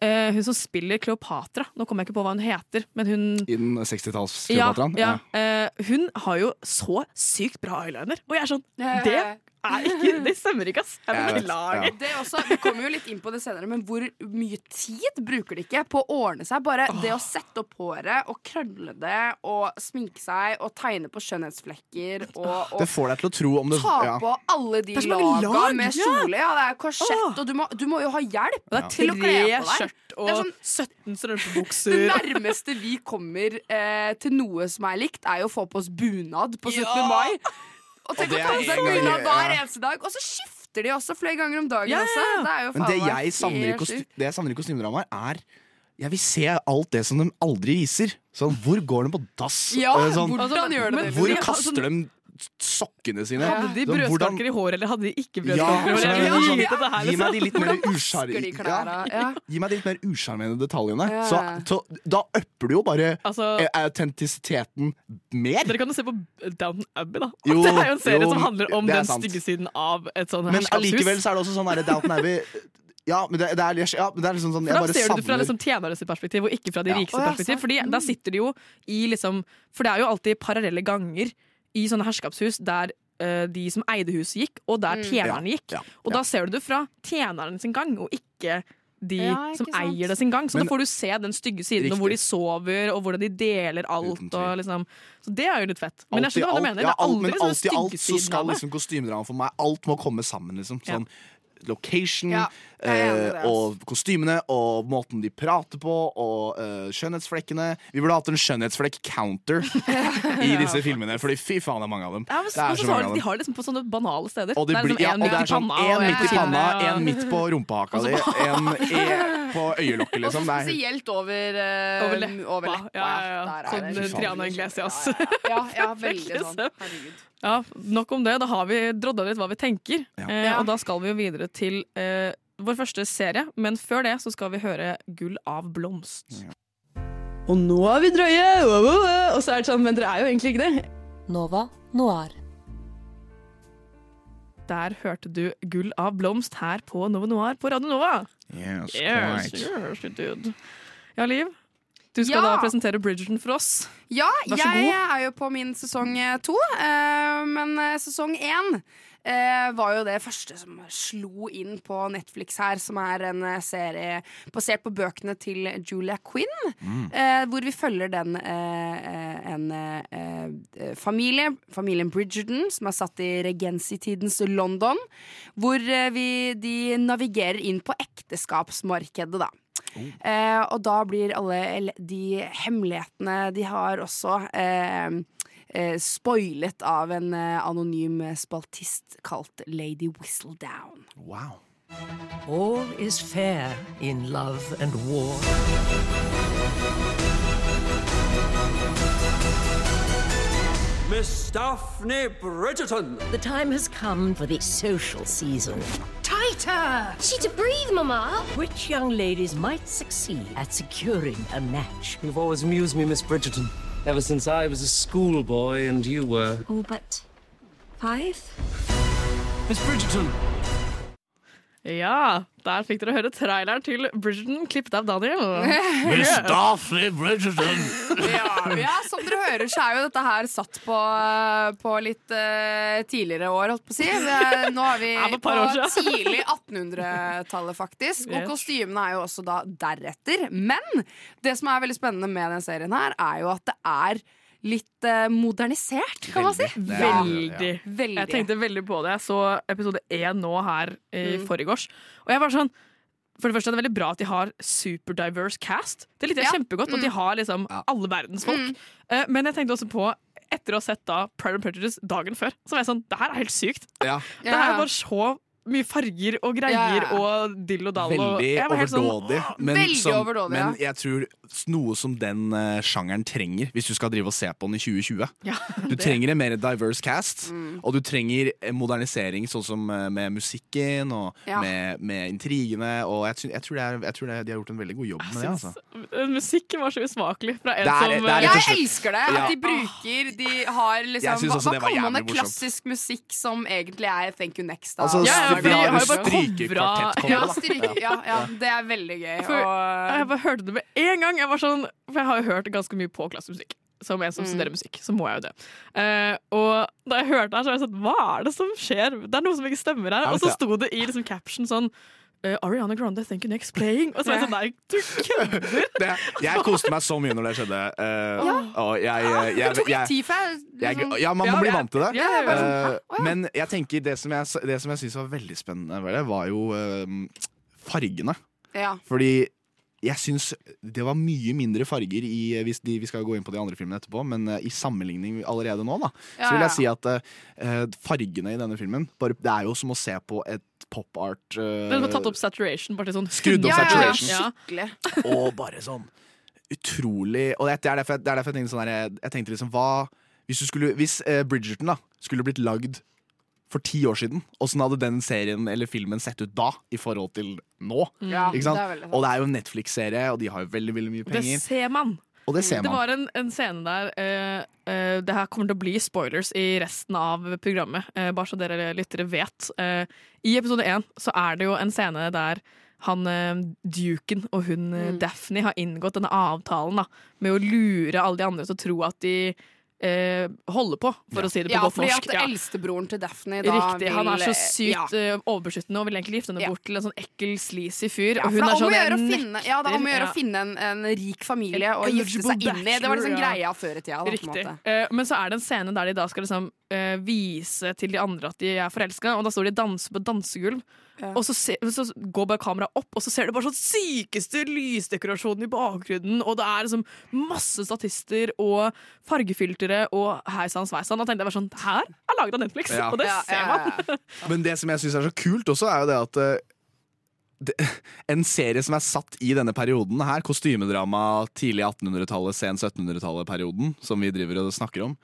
Uh, Hun som spiller Kleopatra. Nå kommer jeg ikke på hva hun heter, men hun I den ja, 60-tallskleopateraen. ja. Uh, hun har jo så sykt bra eyeliner, og jeg er sånn Det ikke Det stemmer ikke, ass. Jeg beklager. ja. Det også, Vi kommer jo litt inn på det senere, men hvor mye tid bruker de ikke på å ordne seg? Bare det å sette opp håret og krølle det og sminke seg og tegne på skjønnhetsflekker og, Det får deg til å tro om det ta ja. på alle de laga lag, med ja. kjole. Ja, det er korsett, og du må, du må jo ha hjelp er til å kle på deg. skjørt og sånn- 17 Det nærmeste vi kommer eh, til noe som er likt, er jo å få på oss bunad på 17. mai. Og tenk Og å ta på seg bunad hver ja. eneste dag. Og så skifter de også flere ganger om dagen Ja, ja, også. ja. Det er jo Men det jeg savner i, helt det jeg savner i kostymedramaer, er Jeg vil se alt det som de aldri viser. Sånn, hvor går de på dass? Ja, Eh, sånn, hvordan gjør de det? hvor kaster sånn- de sokkene sine? Hadde de Sånn, i håret, eller hadde de ikke Ja, i håret? Ja, sånn, vite Gi meg de litt mer usjarmerende? Ja. Gi meg de litt mer usjarmerende detaljene. Ja. Så, så da upper du jo bare Altså, eh, autentisiteten mer. dere kan jo se på Downton Abbey, da. Jo, det er jo en serie jo, som handler om den stygge siden av et sånn Men allikevel så er det også sånn Downton Abbey Ja, men det, det, er, ja, men det er liksom sånn For da bare ser du det fra liksom tjeneres perspektiv, og ikke fra de Ja. rikeste oh, ja, perspektiv. Fordi da sitter de jo i liksom For det er jo alltid parallelle ganger i sånne herskapshus der uh, de som eide huset gikk, og der Mm. tjenerne Ja, gikk. ja, Og da ser du det fra tjeneren sin gang, og ikke de Ja, ikke som sant. eier det sin gang. Så Men- da får du se den stygge siden, Riktig. og hvor de sover, og hvordan de deler alt. Og liksom. Så det er jo litt fett. Men Alt jeg skjønner hva du mener. ja, det er alt- aldri men sånn alt i alt så skal liksom kostymedramaet for meg Alt må komme sammen. liksom Ja. Sånn location Ja, er i eh, og kostymene og måten de prater på og eh, skjønnhetsflekkene. Vi burde hatt en skjønnhetsflekk-counter i disse filmene, Fordi fy faen, det er mange av dem. Ja, men Det er så så mange de, av de har det liksom på sånne banale steder. Og det, er blir, liksom ja, en og det midt er sånn panna, én en midt i på panna, én midt på rumpehaka di, en e på øyelokket, Og liksom. Det er, spesielt over, uh, Over leppa. over leppa. Ja, ja, ja. Er Sånn det- Triana Iglesias. Ja, ja, ja veldig sånn. Herregud. Ja, Nok om det. Da har vi drodda litt hva vi tenker. Ja. Eh, Ja. og da skal vi jo videre til eh, vår første serie. Men før det så skal vi høre 'Gull av blomst'. Og nå er vi drøye! Og så er det sånn, men dere er jo egentlig ikke det. Nova Noir. Der hørte du 'Gull av blomst' her på Nova Noir på Radio Nova. yes, Yes, quite. yes, did. Ja, Liv. Du skal Ja. da presentere Bridgerton for oss. Ja, Vær så jeg god. er jo på min sesong to, eh, men eh, sesong én eh, var jo det første som slo inn på Netflix her, som er en eh, serie basert på bøkene til Julia Quinn. Eh, hvor vi følger den eh, eh, en eh, familie, familien Bridgerton, som er satt i regency-tidens London. Hvor vi, de navigerer inn på ekteskapsmarkedet, da. Eh, og da blir alle de hemmelighetene de har også eh, eh, spoilet av en eh, anonym spaltist kalt Lady Whistledown. Wow. All is fair in love and war. Miss Daphne Bridgerton. The time has come for the social season. Tighter! She to breathe, Mama. Which young ladies might succeed at securing a match? You've always amused me, Miss Bridgerton. Ever since I was a schoolboy and you were. Oh, but five? Miss Bridgerton! Ja, der fikk dere høre traileren til Bridgerton, klippet av Daniel. Miss Bridgerton! Ja, ja, som dere hører, så er jo dette her satt på, eh, på litt uh, tidligere år, holdt på å si. Det Nå er vi på tidlig 1800-tallet, faktisk. Og kostymene er jo også da deretter. Men det som er veldig spennende med den serien her, er jo at det er litt eh, modernisert, kan man si. Veldig. Veldig. Veldig. Jeg tenkte veldig på det. Jeg så episode én nå her i Mm. forgårs. Og jeg var sånn For det første er det veldig bra at de har superdiverse cast. Det likte jeg Ja. kjempegodt. At de Mm. har liksom alle verdens folk. Mm. Eh, Men jeg tenkte også på, etter å ha sett da Pride and Prejudice dagen før, så var jeg sånn Det her er helt sykt. Ja. Det her er bare så mye farger og greier Ja. og dill og dall. Veldig og overdådig. sånn, overdådig. Men, Veldig som, overdådig, men jeg tror noe som den uh, sjangeren trenger, hvis du skal drive og se på den i 2020 Ja, Du trenger en mer diverse cast, Mm. og du trenger modernisering sånn som eh, med musikken og Ja. med, med intrigene. Og jeg, tror- jeg, tror det er, jeg tror det er, de har gjort en veldig god jobb med det. Altså. musikken var så usmakelig fra en er- som er eh, Jeg elsker det! At de bruker De har liksom Hva, hva det kaller man det? Klassisk musikk som egentlig er Thank you next. Da. Altså, Ja, ja, har har jo bare strykekvartett ja, stryk, ja, ja, det er veldig gøy. For og, Jeg bare hørte det med en gang. Jeg var sånn, for jeg har jo hørt ganske mye på klassemusikk. Som en som Mm. studerer musikk, så må jeg jo det. Uh, og da jeg hørte det her, så var jeg sånn Hva er det som skjer? Det er noe som ikke stemmer her. Og så sto det i liksom caption sånn eh, Ariana Grande, thank you next playing. Og så er jeg sånn Nei, du kødder! Jeg koste meg så mye når det skjedde. Uh, Ja. Og jeg, jeg, det tok litt jeg, tid før jeg jeg, liksom, ja, man Ja, må bli vant til det. Jeg ja. Men jeg tenker det som jeg, det som jeg syns var veldig spennende, var jo fargene. ja. Fordi jeg syns det var mye mindre farger i hvis de, Vi skal gå inn på de andre filmene etterpå, men eh, i sammenligning allerede nå, da, så Ja, vil ja. jeg si at uh, fargene i denne filmen bare, Det er jo som å se på et pop art uh, Den har tatt opp saturation. Bare sånn Skrudd opp ja, saturation. Ja. skikkelig. og bare sånn utrolig Og det er derfor, det er derfor jeg tenkte sånn her, Jeg tenkte liksom hva Hvis, du skulle, hvis uh, Bridgerton da skulle blitt lagd for ti år siden, åssen hadde den serien eller filmen sett ut da i forhold til nå? Ja, Ikke sant? det sant. Og det er jo en Netflix-serie, og de har jo veldig veldig mye Det penger. ser man. Og det ser man. Det var en, en scene der uh, uh, Det her kommer til å bli spoilers i resten av programmet, uh, bare så dere lyttere vet. Eh, I episode én så er det jo en scene der han duken og hun Mm. Daphne har inngått denne avtalen da, med å lure alle de andre til å tro at de eh, holde på, for å si det på Ja, godt fordi norsk. at Ja. eldstebroren til Daphne da Riktig. Han er så sykt ja. eh, overbeskyttende og vil egentlig gifte henne bort til en sånn ekkel, sleazy fyr. Ja, og hun er sånn jeg finne, ja, det er om å gjøre Ja. å finne en, en rik familie og gifte seg inn i. Det var liksom greia før i tida. Da, på Riktig. måte. Eh, men så er det en scene der de da skal liksom uh, vise til de andre at de er forelska, og da står de og danser på dansegulv. Og så, se, så går bare kameraet opp, og så ser du bare sånn sykeste lysdekorasjonen i bakgrunnen, og det er liksom masse statister og fargefiltre og heisan sveisann. Og tenkte jeg bare sånn her er laget av Netflix, Ja. og det Ja, ser ja, man. Men det som jeg syns er så kult også, er jo det at eh, det, en serie som er satt i denne perioden her, kostymedrama tidlig 1800-tallet, sen 1700-tallet-perioden, som vi driver og snakker om,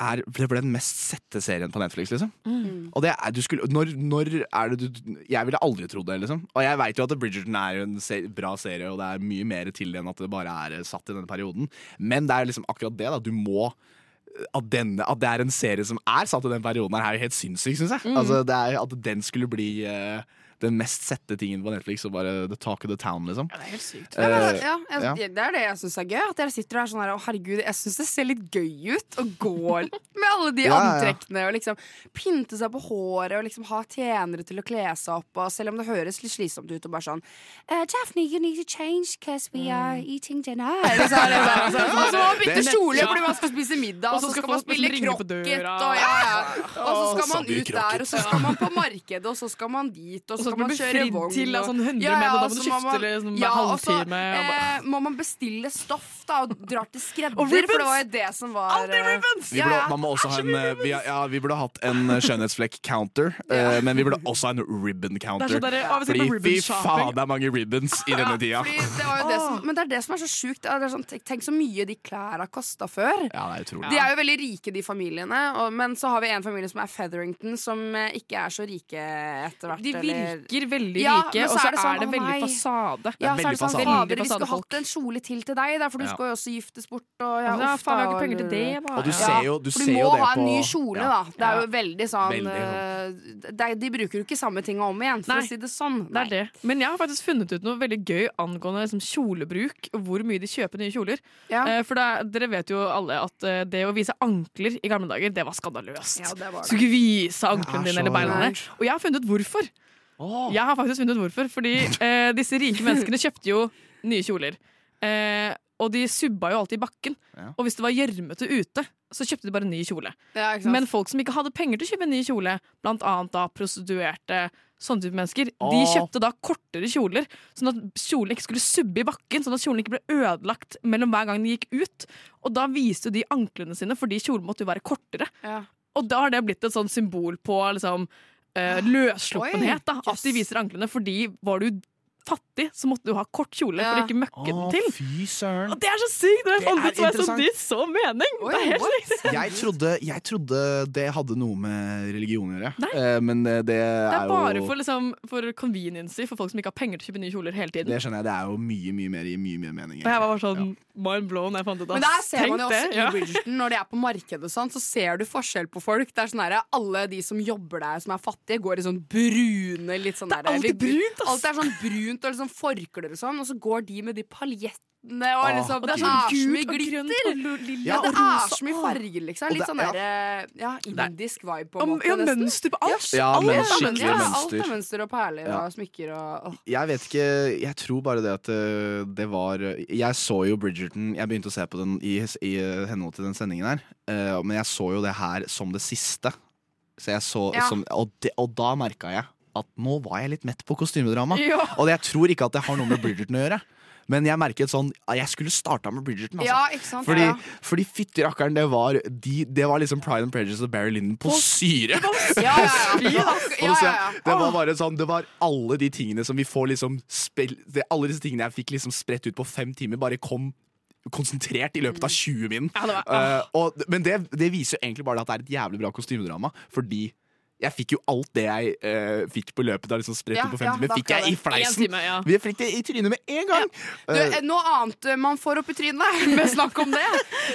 er, det ble den mest sette serien på Netflix, liksom. Mm. Og det er, du skulle, når, når er det du Jeg ville aldri trodd det, liksom. Og jeg veit jo at Bridgerton er jo en se, bra serie, og det er mye mer til enn at det bare er eh, satt i denne perioden. Men det er liksom akkurat det, da. Du må at, denne, at det er en serie som er satt i den perioden, her er jo helt sinnssykt, syns jeg. Mm. Altså, det er, at den skulle bli eh, den mest sette tingen på Netflix, og bare the talk of the town, liksom. Det er helt sykt. Ja, Eh, ja, jeg, ja. Det er det jeg syns er gøy. At dere sitter og er sånn her Å, herregud, jeg syns det ser litt gøy ut å gå med alle de Ja, ja. antrekkene og liksom pynte seg på håret og liksom ha tjenere til å kle seg opp, og selv om det høres litt slitsomt ut og bare sånn uh, Daphne, you need to change because we are eating dinner. Liksom, sånn, og så må man bytte kjole fordi man skal spise middag, og så skal man spille krokket, og, ja, ja. og så skal man ut der, og så skal man på markedet, og så skal man dit, og så skal man kjøre vogn. til av og- sånn 100 Ja, ja, og da må du skifte man- liksom ja, halvtime. og så, halvtime, og bare- eh, må man bestille stoff da, og drar til skredder, Og for det ribbons! var jo det som var Alltid eh, ribbons! Vi burde, man må også ha en, eh, vi, ja, vi burde hatt en skjønnhetsflekk-counter, uh, men vi burde også ha en ribbon-counter. Fordi fy faen, det er mange ribbons i denne tida. Det var jo det som, men det er det som er så sjukt. Sånn, tenk, så mye de klærne kosta før. Ja, det er. De er jo veldig rike, de familiene. Og, men så har vi en familie som er Featherington, som ikke er så rike etter hvert. De eller- virker veldig Ja, rike, og så er det, sånn, å veldig nei. fasade. Er Ja, så er det sånn, fasade. fader, vi skulle hatt en kjole til til deg, da, for du Ja. skal jo også giftes bort. Og, ja, Ja, uff, faen, vi har da, ikke penger til det, da. Og du ser jo, du For du ser må jo det ha på en ny kjole, da. Det er jo veldig sånn Veldig eh, det er, De bruker jo ikke samme tinga om igjen, for Nei. å si det sånn. Det er det. Men jeg har faktisk funnet ut noe veldig gøy angående liksom, kjolebruk. og Hvor mye de kjøper nye kjoler. Ja. Eh, for det, er- dere vet jo alle at eh, det å vise ankler i gamle dager, det var skandaløst. Ja, det var det. Skulle ikke vise anklene Det er dine eller beina dine. Og jeg har funnet ut hvorfor. Jeg har faktisk funnet ut hvorfor. Fordi eh, disse rike menneskene kjøpte jo nye kjoler. Eh, og de subba jo alltid i bakken. Ja. Og hvis det var gjørmete ute, så kjøpte de bare ny kjole. Ja. Men folk som ikke hadde penger til å kjøpe en ny kjole, blant annet da prostituerte, sånne type mennesker, de kjøpte da kortere kjoler, sånn at kjolen ikke skulle subbe i bakken, sånn at kjolen ikke ble ødelagt mellom hver gang de gikk ut. Og da viste de anklene sine, fordi kjolen måtte jo være kortere. ja. Og da har det blitt et sånn symbol på liksom, løssluppenhet. Da, At de viser anklene, fordi var du fattig, så måtte du ha kort kjole for å ikke møkke den til. fy søren. Og det er så sykt! Det Det er fant er ut som er sånn, interessant. det så mening! Oi, det er helt sykt. Jeg trodde, jeg trodde det hadde noe med religion å gjøre, Nei. Eh, men eh, det, Det er er bare for, liksom, for conveniency, for folk som ikke har penger til å kjøpe nye kjoler hele tiden. Det skjønner jeg, det er jo mye, mye mer i mye, mye mening. Og jeg var bare sånn mind blown. Jeg fant ut, Men der ser man jo også det, i ja. Bridgerton, når de er på markedet, og sånn, så ser du forskjell på folk. Det er sånn her, Alle de som jobber der, som er fattige, går i sånn brune litt sånn Det er der, alltid brunt, ass. Alt er sånn brunt og liksom forklær og sånn, og så går de med de paljettene og liksom Og det er så sånn gult og glitter. grønt og lilla Ja, det er så mye farger, liksom. Litt sånn der, ja, indisk vibe, på en måte. Ja, mønster på alt. Ja, alt er mønster. Ja, alt er mønster og perler Ja. og smykker og åh. Jeg vet ikke, jeg tror bare det at eh, det var Jeg så jo Bridgerton Jeg begynte å se på den i, i eh, henhold til den sendingen her. eh, men jeg så jo det her som det siste. Så jeg så, Ja. som, og, det, og da merka jeg at nå var jeg litt mett på kostymedrama. Ja. Og jeg tror ikke at det har noe med Bridgerton å gjøre. Men jeg merket sånn Jeg skulle starta med Bridgerton. Altså. Ja, ikke sant? Fordi, Ja. fordi fytti rakkeren, det var de, Det var liksom Pride and Prejudice og Barry Lyndon på syre! Ja, ja. Ja, så- ja. Det var bare sånn Det var alle de tingene som vi får liksom spill, det, Alle disse tingene jeg fikk liksom spredt ut på fem timer, bare kom konsentrert i løpet av 20 min. Ja, det var- uh, og, men det, det viser jo egentlig bare at det er et jævlig bra kostymedrama, fordi Jeg fikk jo alt det jeg uh, fikk på løpet av liksom spredt Ja, på ja, 50 ja, fikk jeg i fleisen. Time, ja. Vi fikk det i trynet med en gang! Du, Eh, noe annet man får opp i trynet med snakk om det.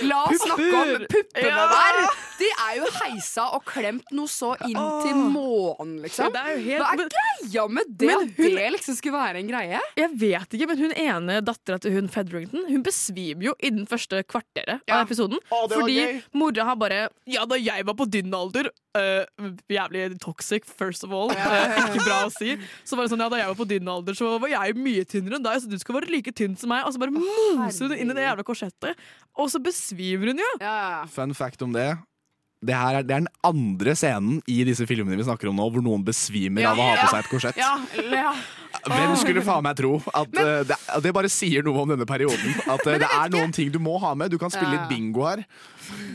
La oss snakke om puppene Ja. der. De er jo heisa og klemt noe så inn til månen, liksom. Det er jo helt- Hva er men- greia med det? Hun, At det liksom skulle være en greie? Jeg vet ikke, men hun ene dattera til hun Fedrington Hun besvimer jo i den første kvarteret Ja. av episoden. Å, fordi mora har bare Ja, da jeg var på din alder øh, Jævlig toxic, first of all. øh, ikke bra å si. Så var det sånn, ja, Da jeg var på din alder, så var jeg mye tynnere enn deg, så du skal være like tynn som meg. Og så bare moser hun inn i det jævla korsettet, og så besvimer hun jo. Fun fact om det. Det, her er, det er den andre scenen i disse filmene vi snakker om nå, hvor noen besvimer Ja, av å ha på seg et korsett. Ja, ja. Hvem skulle faen meg tro at eh, det, det bare sier noe om denne perioden? At eh, det er noen ting du må ha med. Du kan spille Ja. litt bingo her.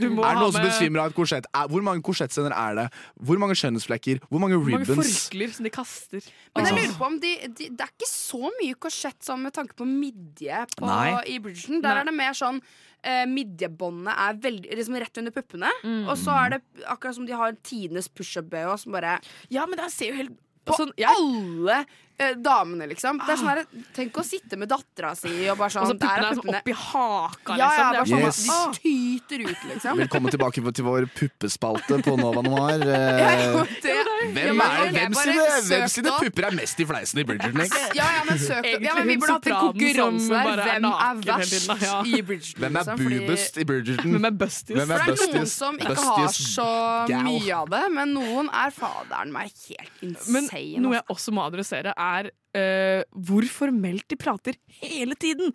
Du må Er det noen som besvimer av et korsett? Er- Hvor mange korsettscener er det? Hvor mange skjønnhetsflekker? Hvor mange hvor mange ribbons? forkler som de kaster. Men jeg Altså. lurer på om de, de, Det er ikke så mye korsett sånn med tanke på midje på, i Bridgerton. Der Nei. er det mer sånn eh, Midjebåndet er veldig, liksom rett under puppene. Og så er det akkurat som de har tidenes pushup-BH som bare Ja, men det ser jo helt På sånn, jeg, alle eh, damene, liksom. Det er sånn her, Tenk å sitte med dattera si og bare sånn Og så der puppene er er sånn oppi haka, Ja, ja, liksom. Det er bare sånn Yes. de tyter ut, liksom. Velkommen tilbake til vår puppespalte på Nova Noir. Eh, Hvem, er, ok, hvem, sine, hvem sine pupper er mest i fleisen i Bridgerton? ikke? Ja, ja, men søk ja, men Vi burde hatt en sopranen konkurranse som der. er Hvem er naken hele verst tiden, ja. i Bridgerton? Hvem er liksom, fordi- i Bridgerton? Hvem er busties? Hvem For er det er noen bustiest? som ikke har bustiest så gal? mye av det, men noen er faderen meg helt Men insane. noe jeg altså. også må adressere, er uh, hvor formelt de prater hele tiden.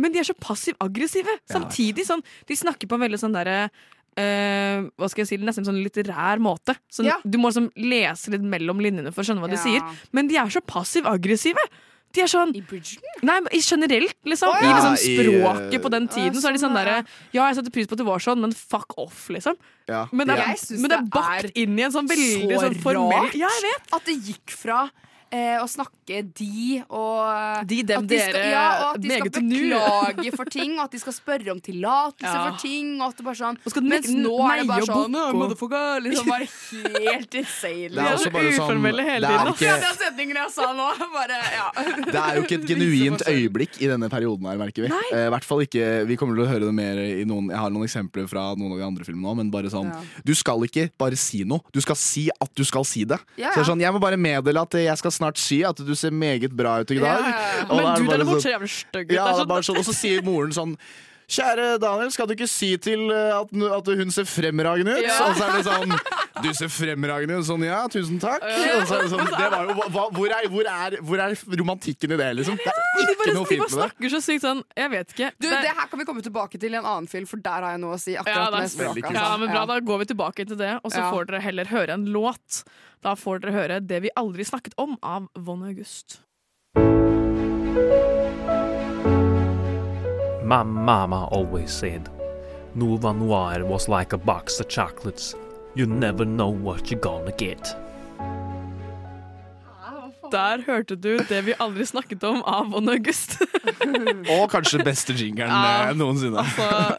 Men de er så passiv-aggressive. Samtidig sånn De snakker på en veldig sånn derre uh, hva skal jeg si, nesten sånn litterær måte. Sånn, Ja. Du må liksom lese litt mellom linjene for å skjønne hva de sier. Men de er så passiv-aggressive. De er sånn I Bridgerton? Nei, men generelt, liksom. Å, I ja. liksom I, språket eh, på den tiden. Så er de sånn derre Ja, jeg setter pris på at det var sånn, men fuck off, liksom. Ja. Men det er, men det er bakt er inn i en sånn veldig så sånn formell rart Ja, at det gikk fra eh, å snakke de og De, dem, de skal, dere, ja, og at de skal meget beklage for ting, og at de skal spørre om tillatelse Ja. for ting. Og at det bare sånn Og skal Mens nå er det bare sånn boko. «Å, Motherfucker! Liksom bare helt insane. Det er også bare sånn uformelle hele det er ikke- den setningen jeg sa nå, bare ja. Det er jo ikke et genuint øyeblikk i denne perioden her, merker vi. Eh, I hvert fall ikke, Vi kommer til å høre det mer i noen Jeg har noen eksempler fra noen av de andre filmene òg, men bare sånn Ja. Du skal ikke bare si noe, du skal si at du skal si det. Ja, Så det er sånn, Jeg må bare meddele at jeg skal snart si at du ser meget bra ut i dag. Ja, ja, ja. Men er du det bare derimot sånn- stygg. Ja, Det er er bare sånn, og så sier moren sånn Kjære Daniel, skal du ikke si til eh, at, at hun ser fremragende ut? Ja. Og så er det sånn Du ser fremragende ut. Sånn, ja, tusen takk. Og så er det sånn, det var jo, hva, hvor, er, hvor, er, hvor er romantikken i det, liksom? Det De er bare, ikke noe fint med det. De bare snakker så sykt sånn Jeg vet ikke. Du, Det- det her kan vi komme tilbake til i en annen film, for der har jeg noe å si. ja, akkurat det med er språket. altså. ja, men bra, Da går vi tilbake til det, og så Ja. får dere heller høre en låt. Da får dere høre 'Det vi aldri snakket om' av Von August. My mama always said, Nova Noir was like a box of chocolates. You never know what you're gonna get. Der hørte du 'Det vi aldri snakket om' av Von August. Og kanskje beste jingeren Ja. eh, noensinne. altså,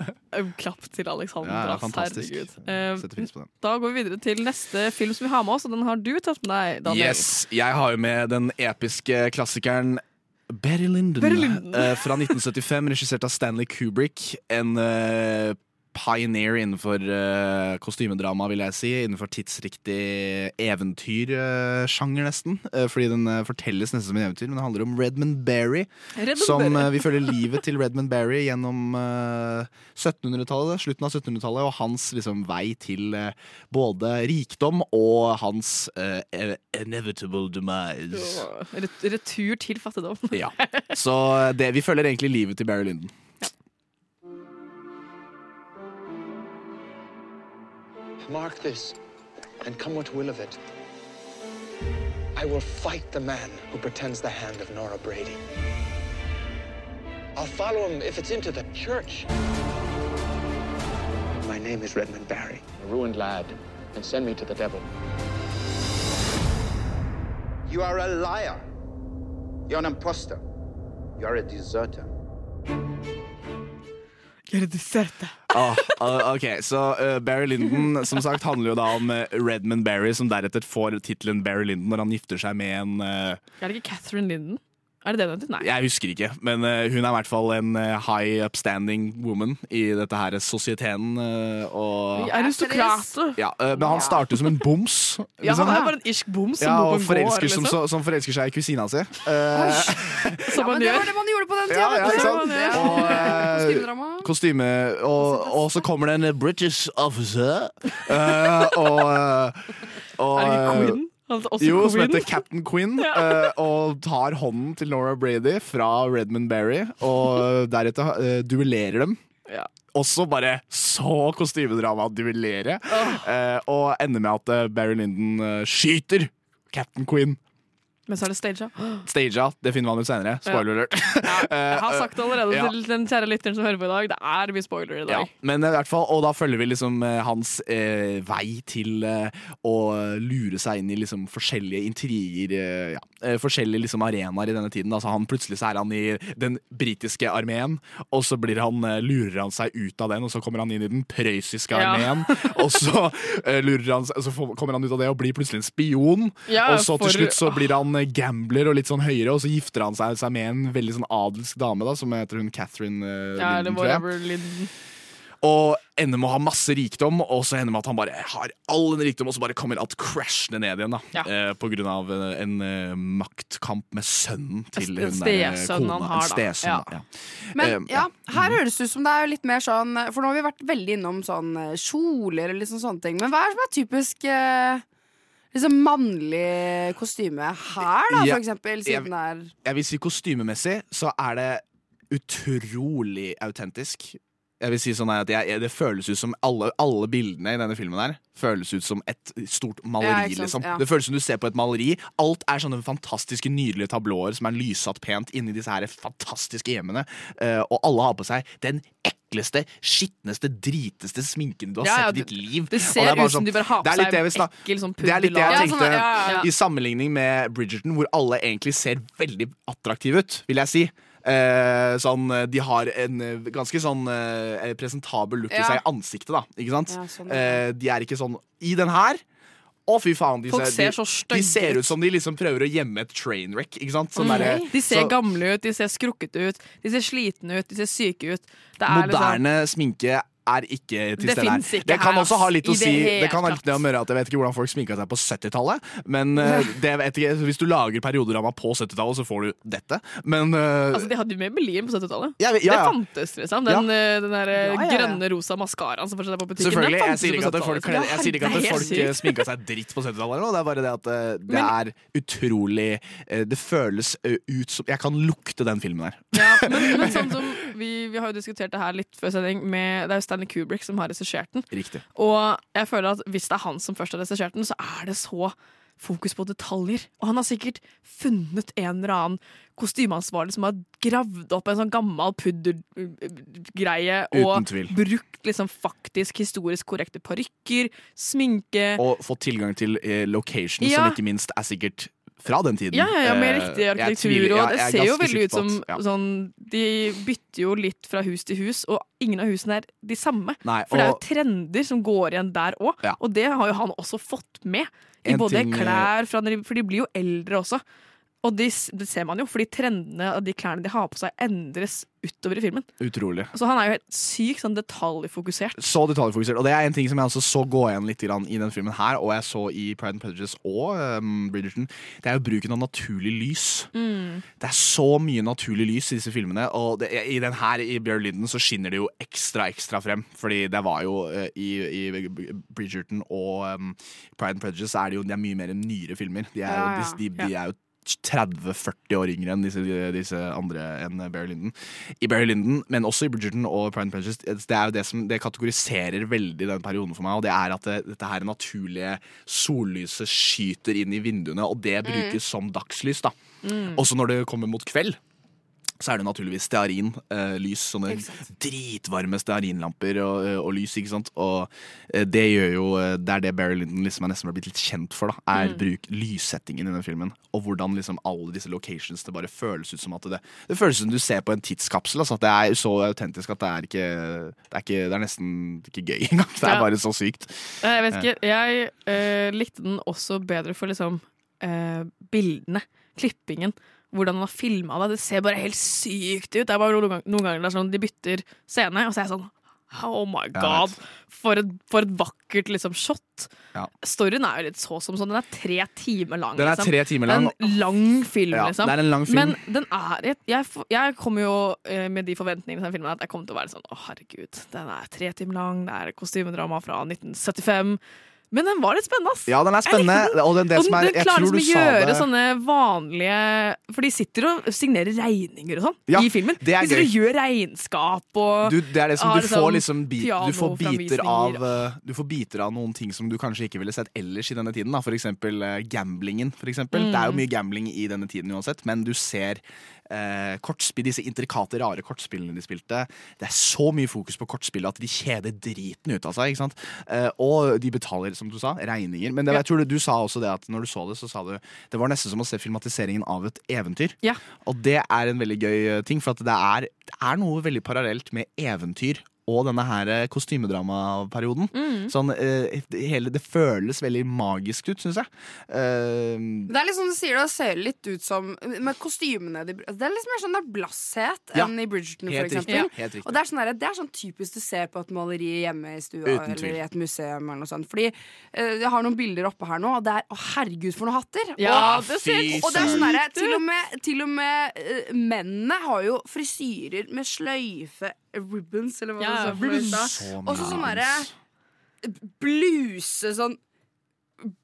klapp til Alexander. Ja, ja, fantastisk. herregud. Eh, Setter pris på den. Da går vi videre til neste film som vi har med oss, og den har du tatt med deg. Daniel. Yes, Jeg har jo med den episke klassikeren Barry Lyndon, Barry Lyndon. eh, fra 1975, regissert av Stanley Kubrick. En eh, pioneer innenfor uh, kostymedrama, vil jeg si. Innenfor tidsriktig eventyrsjanger, nesten. Uh, fordi den eh, fortelles nesten som en eventyr, men det handler om Redmond Barry. Redmond som Vi følger livet til Redmond Barry gjennom eh, 1700-tallet, slutten av 1700-tallet, og hans liksom, vei til både rikdom og hans eh, inevitable demise. Ret- Retur til fattigdom. Ja. Så det, vi følger egentlig livet til Barry Lyndon. Mark this, and come what will of it. I will fight the man who pretends the hand of Nora Brady. I'll follow him if it's into the church. My name is Redmond Barry, a ruined lad, and send me to the devil. You are a liar. You're an impostor. You're a deserter. Gjøre dessert. Ah, ah, ok, så uh, Barry Lyndon som sagt handler jo da om eh, Redmond Barry, som deretter får tittelen Barry Lyndon når han gifter seg med en uh, Er det ikke Catherine Linden? Er det det hun heter? Nei. Jeg husker ikke, men eh, hun er i hvert fall en eh, high upstanding woman i dette her sosieteten. eh, og Aristokrater. ja, Men han starter som en boms. Ja, liksom. han er bare en irsk boms som ja, bor på en forelsker, gård. Liksom. Som, som forelsker seg i kusina si. Ja, Som man det gjør. var det man gjorde på den tida. Ja, ja, sant? Ja. Og, kostyme og, og så kommer det en British officer. eh, og, og Er det ikke eh, Også jo, som heter Captain Quinn. eh, og tar hånden til Nora Brady fra Redmond Berry, og deretter uh, duellerer dem. Ja. Også bare så kostymedrama å duellere. Uh, og ender med at Barry Lyndon eh, skyter Captain Quinn. Men så er det staged. Stagea. Det finner man ut senere. Spoiler alert. Jeg har sagt det allerede Ja. til den kjære lytteren som hører på i dag. Det er mye spoiler i Ja, dag. men i hvert fall, og da følger vi liksom eh, hans eh, vei til eh, å lure seg inn i liksom forskjellige intriger, eh, ja, eh, forskjellige liksom arenaer i denne tiden. Altså han Plutselig så er han i den britiske armeen, og så blir han, eh, lurer han seg ut av den, og så kommer han inn i den prøyssiske Ja. armeen, og så, lurer han, så kommer han ut av det og blir plutselig en spion, Ja, og så for- til slutt så blir han gambler og litt sånn høyere, og så gifter han seg, seg med en veldig sånn adelsk dame, da, som heter hun Catherine uh, Ja, Linden, tror jeg. Linden. Og ender med å ha masse rikdom, og så ender med at han bare har all den rikdom, og så bare kommer alt crashende ned igjen. da eh, På grunn av eh, en eh, maktkamp med sønnen til En hun der kona. han har, da. Ja. Ja. Men ja, her høres det ut som det er litt mer sånn For nå har vi vært veldig innom sånn kjoler og liksom sånne ting. Men hva er det som er typisk eh, liksom mannlig kostyme her, da, for eksempel? Siden det er Jeg vil si kostymemessig så er det utrolig autentisk. Jeg vil si sånn at jeg, Det føles ut som alle, alle bildene i denne filmen her føles ut som et stort maleri. Ja, liksom ja. Det føles som du ser på et maleri. Alt er sånne fantastiske, nydelige tablåer som er lyssatt pent inni disse her fantastiske hjemmene. Eh, og alle har på seg den ekleste, skitneste, driteste sminken du har Ja, ja, sett i ditt liv. det ser er ut som de bare har på seg det snak- ekkel sånn Det er litt det jeg tenkte. Ja, sånn, ja, ja. I sammenligning med Bridgerton, hvor alle egentlig ser veldig attraktive ut, vil jeg si. Eh, sånn, eh, de har en eh, ganske sånn eh, presentabel look i seg i ansiktet, da. Ikke sant? Ja, sånn, eh, de er ikke sånn I den her å, fy faen. De Folk ser de, så stygge de ser ut. som de liksom prøver å gjemme et trainwreck. Ikke sant? Sånn Mm. der, De ser så- gamle ut, de ser skrukkete ut, de ser slitne ut, de ser syke ut. Det er liksom Moderne sminke er ikke til Det stede her. ikke Det kan her, også ha litt å si det, Det kan ha litt å gjøre at Jeg vet ikke hvordan folk sminka seg på 70-tallet, men eh, det vet ikke. hvis du lager periodrama på 70-tallet, så får du dette. Men uh, Altså, De hadde jo Maybelline på 70-tallet. Ja, ja, ja. Det fantes, liksom. Den, eh, den der eh, Ja, ja, ja. grønne rosa maskaraen som fortsatt er på butikken. Selvfølgelig, jeg sier ikke at folk, 70-tallet. jeg sier ikke at folk eh, sminka seg dritt på 70-tallet. Det er bare det at eh, det Men- er utrolig eh, Det føles eh, ut som Jeg kan lukte den filmen her. Ja, men, men sånn som vi, vi har jo diskutert det her litt før sending. Med, det er jo Stanley Kubrick som har regissert den. Riktig. Og jeg føler at hvis det er han som først har regissert den, så er det så fokus på detaljer. Og han har sikkert funnet en eller annen kostymeansvarlig som har gravd opp en sånn gammel puddergreie og brukt liksom faktisk historisk korrekte parykker, sminke Og fått tilgang til eh, location, Ja. som ikke minst er sikkert fra den tiden. Ja, ja, ja, med Eh, riktig arkitektur. og det er ser jo veldig ut som ja. sånn De bytter jo litt fra hus til hus, og ingen av husene er de samme. Nei, For det er jo trender som går igjen der òg, Ja. og det har jo han også fått med. I både ting, klær, fra, for de blir jo eldre også. Og de, det ser man jo, fordi trendene og de klærne de har på seg, endres utover i filmen. Utrolig. Så han er jo helt sykt sånn detaljfokusert. Så detaljfokusert. Og det er en ting som jeg også så gå igjen litt i den filmen her, og jeg så i Pride and Prejudice og um, Bridgerton. Det er jo bruken av naturlig lys. Mm. Det er så mye naturlig lys i disse filmene, og det, i den her, i Bjørn Linden, så skinner det jo ekstra, ekstra frem. Fordi det var jo uh, i, i Bridgerton og um, Pride and Prejudice er det jo de er mye mer nyere filmer. De er Ja, ja. de, de, de er jo 30-40 år yngre enn disse, disse andre enn Barry Linden. I Barry Lyndon, men også i Bridgerton og Pride and Prejudice, det er jo det som det kategoriserer veldig den perioden for meg, og det er at det, dette her naturlige sollyset skyter inn i vinduene, og det brukes som dagslys, da. Mm. Også når det kommer mot kveld. Så er det naturligvis stearinlys. sånne Ikke sant. dritvarme stearinlamper og, eh, og lys. ikke sant? Og eh, det gjør jo eh, Det er det Barry Lyndon liksom er nesten blitt litt kjent for. da Er Mm. bruk lyssettingen i den filmen. Og hvordan liksom alle disse locations Det bare føles ut som at det Det føles som du ser på en tidskapsel. Altså, at det er så autentisk at det er ikke Det er, ikke, det er nesten ikke gøy engang. Det er Ja. bare så sykt. Jeg vet ikke, jeg øh, likte den også bedre for liksom øh, bildene, klippingen. Hvordan han har filma det. Det ser bare helt sykt ut. Det er bare noen, noen ganger det er sånn de bytter scene, og så er jeg sånn Oh my god! For et, for et vakkert liksom, shot. Ja. Storyen er jo litt så som sånn. Den er tre timer lang. Den er liksom. tre timer lang. En lang film, Ja, liksom. det er en lang film. Men den er Jeg, jeg, kommer jo eh, med de forventningene til filmen at jeg kommer til å være sånn Å, herregud, den er tre timer lang, det er kostymedrama fra 1975. Men den var litt spennende, ass. Ja, den er spennende. den. Og den, det Og som er, den klarer liksom å gjøre det sånne vanlige For de sitter og signerer regninger og sånn Ja, i filmen. det er de sitter og gjør regnskap og du, det er det som du får liksom bit, du får biter av eh, Du får biter av noen ting som du kanskje ikke ville sett ellers i denne tiden. Da. For eksempel eh, gamblingen. For eksempel. Mm. Det er jo mye gambling i denne tiden uansett, men du ser eh, kortspill, disse intrikate, rare kortspillene de spilte. Det er så mye fokus på kortspillet at de kjeder driten ut av seg. Ikke sant? Eh, og de betaler, som du sa, regninger. Men det, jeg tror du, du sa også det at når du så det, så sa du det var nesten som å se filmatiseringen av et eventyr. Ja. Og det er en veldig gøy ting, for at det er, det er noe veldig parallelt med eventyr og denne her kostymedramaperioden. Mm. Sånn, eh, hele, det føles veldig magisk ut, syns jeg. Uh, Det er liksom du sier det, ser litt ut som Med kostymene de, Det er litt mer sånn det er blasshet Ja, enn i Bridgerton, for helt riktig, eksempel. ja, helt. Og det er, sånn der, det er sånn typisk du ser på et maleri hjemme i stua Uten eller i et museum. Eller noe sånt. Fordi uh, Jeg har noen bilder oppe her nå, og det er Å, herregud, for noen hatter! Ja, og, det ser og det er sånn derre Til og med, til og med uh, mennene har jo frisyrer med sløyfe Ribbons, eller hva Ja, det i stad. Så Og så sånn derre bluse sånn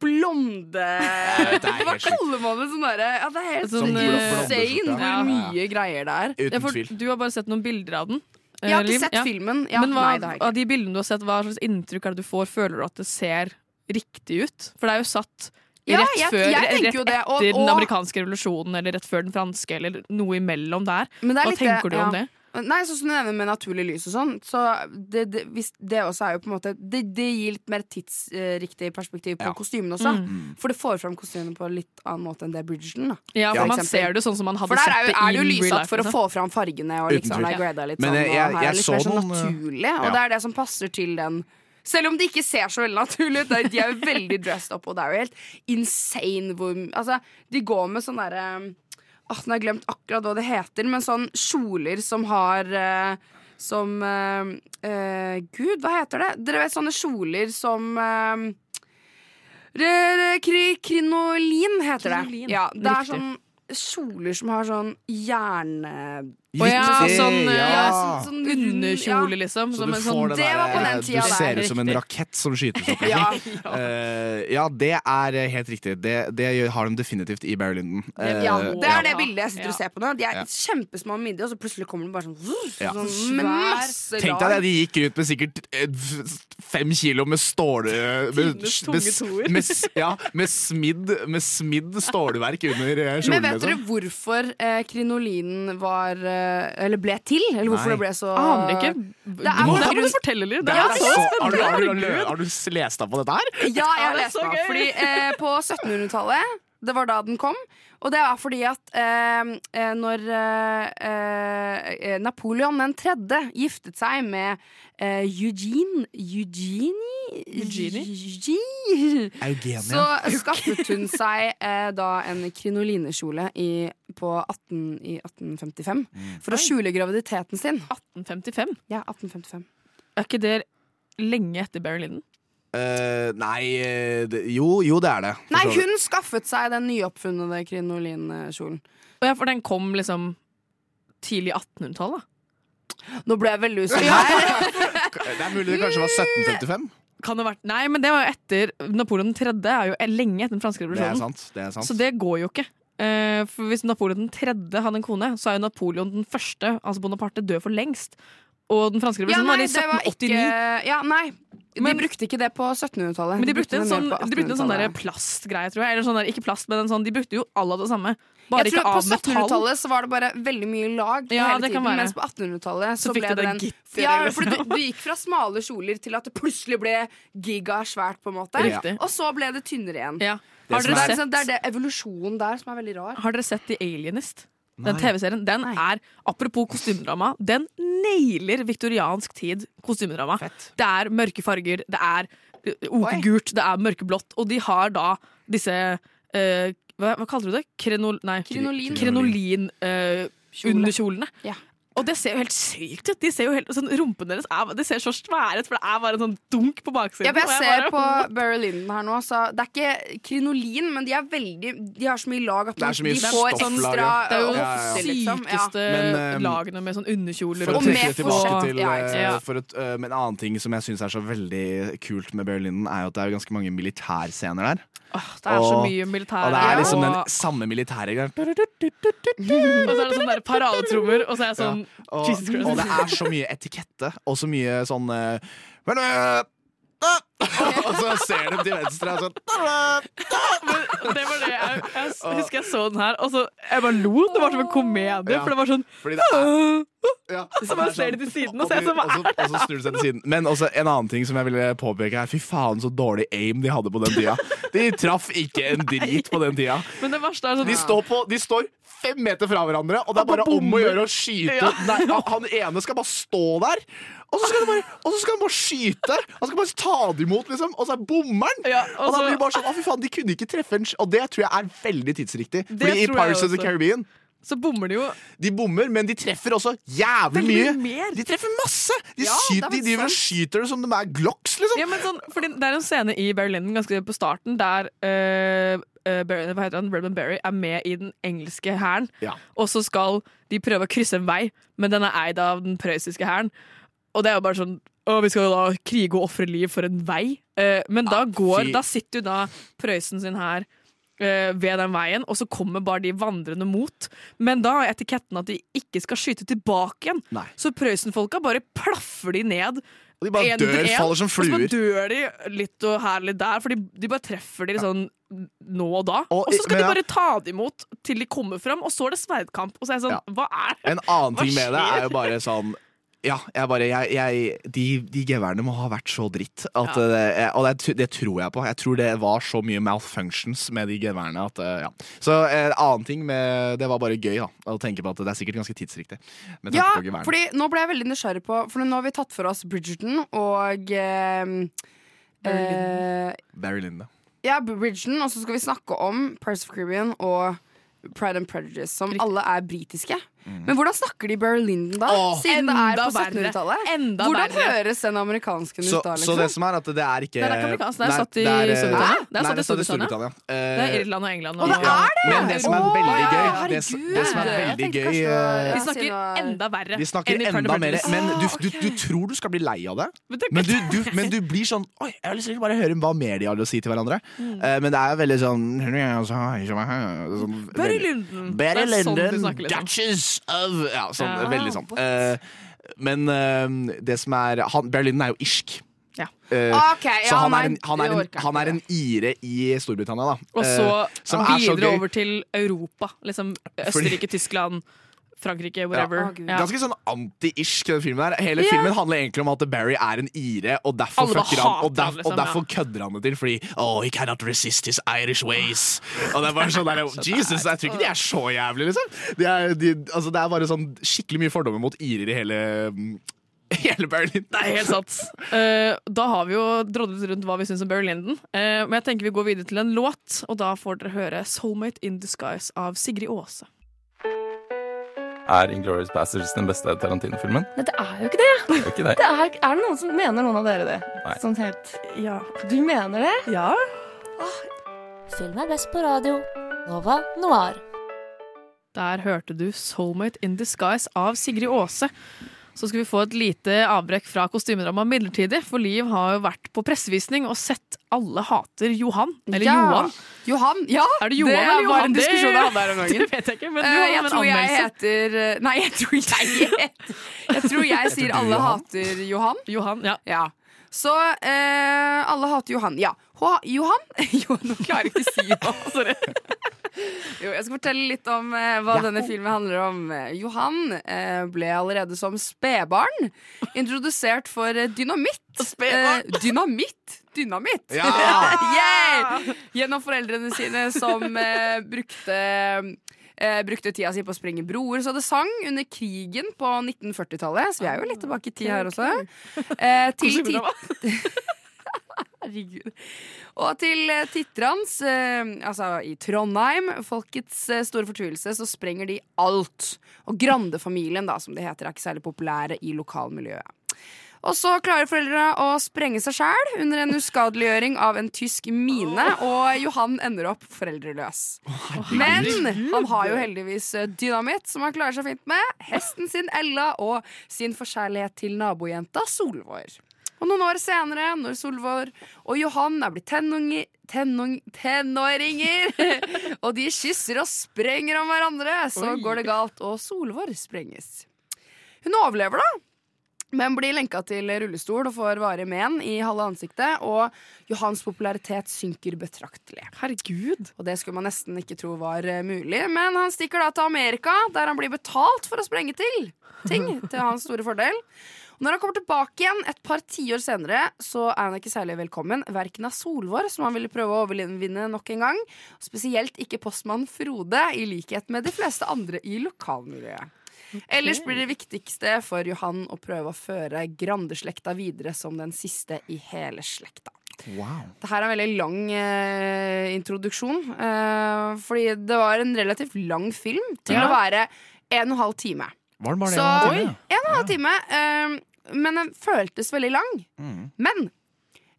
blonde Hva kaller man det? Sånn derre ja, Det er helt Sånn, sånn, eh, insane hvor Ja. mye greier det er. Ja, for Du har bare sett noen bilder av den. Jeg har eh, ikke sett Ja. filmen. Ja, Men hva, nei, av de bildene du har sett, hva slags inntrykk er det du får? Føler du at det ser riktig ut? For det er jo satt Ja, rett jeg- før, jeg rett det, og- etter den amerikanske revolusjonen, eller rett før den franske, eller noe imellom der. Er Hva litt tenker du om det? Nei, sånn som du nevner med naturlig lys og sånn, så det, det, hvis det også er jo på en måte Det, det gir litt mer tidsriktig perspektiv på Ja. kostymene også. Mm. For det får fram kostymene på en litt annen måte enn det Bridgerton. Da. Ja, For for man ser det sånn som man hadde For der sett er, det jo, er det jo lysatt for å få fram fargene og liksom, ja. det er grada litt Men sånn. jeg- jeg- her er jeg litt så mer sånn noen, eh, naturlig, og ja. det er det som passer til den. Selv om det ikke ser så veldig naturlig ut. er- De er jo veldig dressed up, og det er jo helt insane hvor Altså, de går med sånn derre Åh, Nå har jeg glemt akkurat hva det heter, men sånn kjoler som har eh, Som eh, eh, Gud, hva heter det? Dere vet sånne kjoler som eh, re- re- kri, Krinolin heter det. Krinolin. Ja, det er Riktig. sånn kjoler som har sånn hjerne... Å ja, sånn, ja. eh, Ja, sånn, sånn underkjole, liksom. Så du sånn det var på den tida Du ser ut som en rakett som skytes opp. Ja. Eh, ja, det er eh, helt riktig. Det, det har de definitivt i Barry Lyndon. Uh, Ja, det er det bildet jeg sitter og ser på nå. De er Ja. kjempesmå midje, og så plutselig kommer de bare sånn, Ja. sånn masse Tenk deg det, de gikk ut med sikkert eh, fem kilo med stål... Med, med, med, ja, med smidd, med smidd stålverk under kjolen. Men vet dere liksom. hvorfor eh, krinolinen var eh, Eller ble til? Eller hvorfor Nei. det ble så Aner ikke. Det Det er må, må du fortelle litt. Det Det er så så, har, du, spennende. har, du, lest deg på dette her? Ja, jeg har lest meg opp. Fordi eh, På 1700-tallet, det var da den kom. Og det var fordi at eh, eh, når eh, eh, Napoleon den tredje giftet seg med eh, Eugene Eugenie? Eugenie? Så skaffet hun seg eh, da en krinolinekjole i, på 18, i 1855 for å skjule graviditeten sin. 1855. Ja, 1855. Er ikke det lenge etter Barry? Eh, nei eh, det, Jo, jo, det er det. Nei, hun skaffet seg den nyoppfunnede krinolinkjolen. Ja, for den kom liksom tidlig 1800-tall, da. Nå ble jeg veldig usikker. Det er mulig det kanskje var 1755. Kan det vært Nei, men det var jo etter Napoleon 3. er jo lenge etter den franske revolusjonen. Det er sant. Det er sant. Så det går jo ikke. Uh, for Hvis Napoleon 3. hadde en kone, så er jo Napoleon den første, altså Bonaparte, død for lengst. Og den franske Ja, revolusjonen nei, var i det var ikke Ja, nei. De brukte ikke det på 1700-tallet. Men de brukte en sånn, de brukte en sånn der 1800-tallet. plastgreie, tror jeg. Eller sånn der, ikke plast, men en sånn, de brukte jo alle det samme. Bare jeg tror På av metall. 1700-tallet så var det bare veldig mye lag Ja, hele tiden, mens på 1800-tallet så, Så ble det den gitter, Ja, liksom. for du, du gikk fra smale kjoler til at det plutselig ble gigasvært, på en måte. Riktig. Og så ble det tynnere igjen. Ja. Det, er, sett- liksom, det er det evolusjonen der som er veldig rar. Har dere sett The Alienist? Den TV-serien. Den er, apropos kostymedrama, den nailer viktoriansk tid kostymedrama. Det er mørke farger, det er uh, okegult, det er mørkeblått, og de har da disse uh, hva, hva kaller du det? Krenol, nei, Krinolin. Krenolin uh, under kjolene. Ja. Og det ser jo helt sykt ut! De ser jo helt, sånn, Rumpen deres er, det ser så svære ut, for det er bare en sånn dunk på baksiden. Ja, jeg ser bare- på Barry her nå, så det er ikke krinolin, men de er veldig De har så mye lag at Det mye de får stofflag, ekstra ja. Det er jo de ja, ja. liksom. Ja. sykeste Men, eh, lagene med sånn underkjoler For og trekke det med tilbake til eh, for et, eh, en annen ting som jeg syns er så veldig kult med Barry er jo at det er ganske mange militærscener der. Det er så mye militær Og det er liksom og- den samme militære greia. Og så er det sånne paradetrommer, og så er jeg sånn Og, og det er så mye etikette, og så mye sånn eh, men, eh, ah! Og så ser de til venstre og sånn Det var det jeg, jeg husker jeg så den her, og så jeg bare lo. Det var som en komedie, Ja. for det var sånn det er ja, Så bare ser de til siden, og så er og, sånn så, og så snur de seg til siden. Men også en annen ting som jeg ville påpeke her. Fy faen, så dårlig aim de hadde på den tida. De traff ikke en drit på den tida. Men det verste er sånn De står, på, de står fem meter fra hverandre, og det er bare om å gjøre å skyte. Nei, han ene skal bare stå der, og så skal, bare, og så skal han bare skyte. Han skal bare ta det imot, liksom, og så er bommeren! og og da blir det bare sånn, å fy faen, De kunne ikke treffe en Og det tror jeg er veldig tidsriktig. Fordi i Pirates of the. Caribbean Så bommer de jo De bommer, men de treffer også jævlig mye. mer. De treffer masse! De, Ja, skyter, er de driver og skyter det som de er Glocks, liksom. Ja, men sånn, Det er en scene i Barry Lyndon ganske på starten der uh, uh, Barry, hva heter han? Redman Berry er med i den engelske hæren. Ja. Og så skal de prøve å krysse en vei, men den er eid av den prøyssiske hæren. Og det er jo bare sånn å, Vi skal da krige og ofre liv for en vei. Uh, men da, går, da sitter jo da Prøysen sin her ved den veien, og så kommer bare de vandrende mot. Men da er etiketten at de ikke skal skyte tilbake igjen. Nei. Så Prøysen-folka bare plaffer de ned. Og de bare en dør, en, faller som Og så dør de litt og her litt der, for de, de bare treffer de sånn nå og da. Og, Og- så skal men de bare ta det imot til de kommer fram, og så er det sverdkamp. Og så er jeg sånn, hva er det? En annen ting med det er jo bare sånn ja, jeg bare, jeg, jeg, de, de geværene må ha vært så dritt. At, Ja. eh, og det, det tror jeg på. Jeg tror det var så mye malfunctions med de geværene. At, eh, ja. Så en annen ting med Det var bare gøy da å tenke på at det er sikkert ganske tidsriktig. Med Ja, på fordi nå ble jeg veldig nysgjerrig på For nå har vi tatt for oss Bridgerton og eh, Barry, Barry Linda. Ja, Bridgerton, og så skal vi snakke om Pirates of Caribbean og Pride and Prejudice, som alle er britiske. Men hvordan snakker de Berlinden da? Åh. siden det er på 1700-tallet? Hvordan verre. høres den amerikanske Så, ut da? så Liksom? det som er at det er ikke Nei, det er ikke amerikansk, det er satt i det er, eh, Storbritannia. Det er satt i Storbritannia. Det er Eh, Irland og England. Og det ja. er det! Men det som er veldig gøy herregud. det, det som er veldig gøy eh, De snakker det var- enda verre. De snakker enda mer, men du, du, du tror du skal bli lei av det. Men du, du, men du blir sånn Oi, jeg har lyst til å bare høre hva mer de har å si til hverandre. Eh, men det er veldig sånn Berry Lunden. Berry Lunden, Barry Of Ja, sånn, Ja. veldig sånn. Uh, men uh, det som er han, Berlin er jo irsk. Ja. Uh, okay, ja, så han er, en, han, er en, han er en ire i Storbritannia, da. Og så videre over til Europa. Liksom Østerrike, Tyskland, Frankrike, whatever. Ja. Oh, Ja. Ganske sånn anti-ish den filmen her. Hele yeah. filmen handler egentlig om at Barry er en ire, og derfor, Alle fucker han, og derf- liksom, og derfor ja. kødder han det til. Fordi oh, he cannot resist his Irish ways. Og det er bare sånn der, Jesus, jeg tror ikke de er så jævlige, liksom. De er, de, altså, det er bare sånn skikkelig mye fordommer mot irer i hele Hele Berlin. Det er helt sant. Uh, da har vi jo drodlet rundt hva vi syns om Barry Lyndon. Eh, men jeg tenker vi går videre til en låt, og da får dere høre 'Soulmate in Disguise' av Sigrid Aase. Er Inglourious Bastards den beste Tarantino-filmen? Nei, det er jo ikke det. Det er ikke det. det er, er det noen som mener noen av dere det? Nei. Sånn helt Ja. Du mener det? Ja. Film er best på radio. Nova Noir. Der hørte du 'Soulmate in Disguise' av Sigrid Aase. Så skal vi få et lite avbrekk fra kostymedrama midlertidig, for Liv har jo vært på pressevisning og sett 'Alle hater Johan'. Eller Ja. Johan. Johan, ja! Er det Johan det eller er Johan? Det-. Det vet jeg ikke, men du Eh, har jeg en tror jeg heter eh, Nei, jeg tror jeg heter Jeg tror jeg sier alle Johan? hater Johan. Johan, ja. Ja. Så uh, alle hater Johan. Ja. Johan? jo, nå klarer jeg ikke å si det. Sorry. Jo, jeg skal fortelle litt om eh, hva denne filmen handler om. Eh, Johan eh, ble allerede som spedbarn introdusert for eh, dynamitt. Eh, dynamitt! Dynamitt! Ja! Yeah! Gjennom foreldrene sine som eh, brukte eh, brukte tida si på å sprenge broer så det sang under krigen på 1940-tallet. Så vi er jo litt tilbake i tid her også. Eh, til ti- Herregud. Og til titterans, eh, altså i Trondheim, folkets eh, store fortvilelse, så sprenger de alt. Og Grande-familien, da, som det heter, er ikke særlig populære i lokalmiljøet. Og så klarer foreldrene å sprenge seg sjæl under en uskadeliggjøring av en tysk mine, og Johan ender opp foreldreløs. Men han har jo heldigvis eh, dynamitt, som han klarer seg fint med. Hesten sin Ella og sin forkjærlighet til nabojenta Solvår. Og noen år senere, når Solvor og Johan er blitt tenung, tenåringer, og de kysser og sprenger om hverandre, så Oi. går det galt, og Solvor sprenges. Hun overlever, da. Men blir lenka til rullestol og får varig men i halve ansiktet. Og Johans popularitet synker betraktelig. Herregud Og det skulle man nesten ikke tro var eh, mulig. Men han stikker da til Amerika, der han blir betalt for å sprenge til ting. Til hans store fordel. Når han kommer tilbake igjen et par tiår senere, så er han ikke særlig velkommen. Verken av Solvår, som han ville prøve å overvinne nok en gang. Spesielt ikke postmann Frode, i likhet med de fleste andre i lokalmiljøet. Ellers blir det viktigste for Johan å prøve å føre Grande-slekta videre som den siste i hele slekta. Wow. Det her er en veldig lang eh, introduksjon. Eh, fordi det var en relativt lang film til Ja. å være en og en halv time. Var den bare det? Så, han Oi. hadde? en og en halv time. eh, men den føltes veldig lang. Mm. Men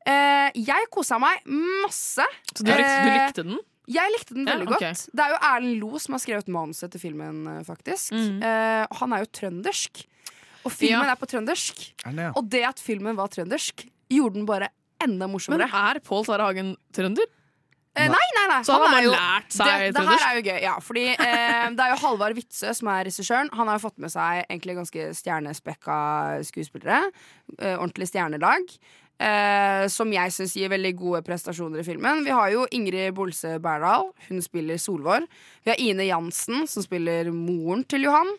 eh, jeg kosa meg masse. Så du, likte, du Eh, likte den? jeg likte den Ja, veldig godt. Det er jo Erlend Lo som har skrevet manuset til filmen, eh, faktisk. Mm. Eh, han er jo trøndersk. Og filmen Ja. er på trøndersk. Er det, ja? Og det at filmen var trøndersk, gjorde den bare enda morsommere. Men er Pål Sverre Hagen trønder? Eh, nei, nei, nei. Så han har er jo, lært seg det, det her er jo gøy, ja. Fordi eh, det er jo Halvard Witzøe som er regissøren. Han har jo fått med seg egentlig ganske stjernespekka skuespillere. Eh, ordentlig stjernelag. Eh, som jeg syns gir veldig gode prestasjoner i filmen. Vi har jo Ingrid Bolse Berdal. Hun spiller Solvår. Vi har Ine Jansen, som spiller moren til Johan.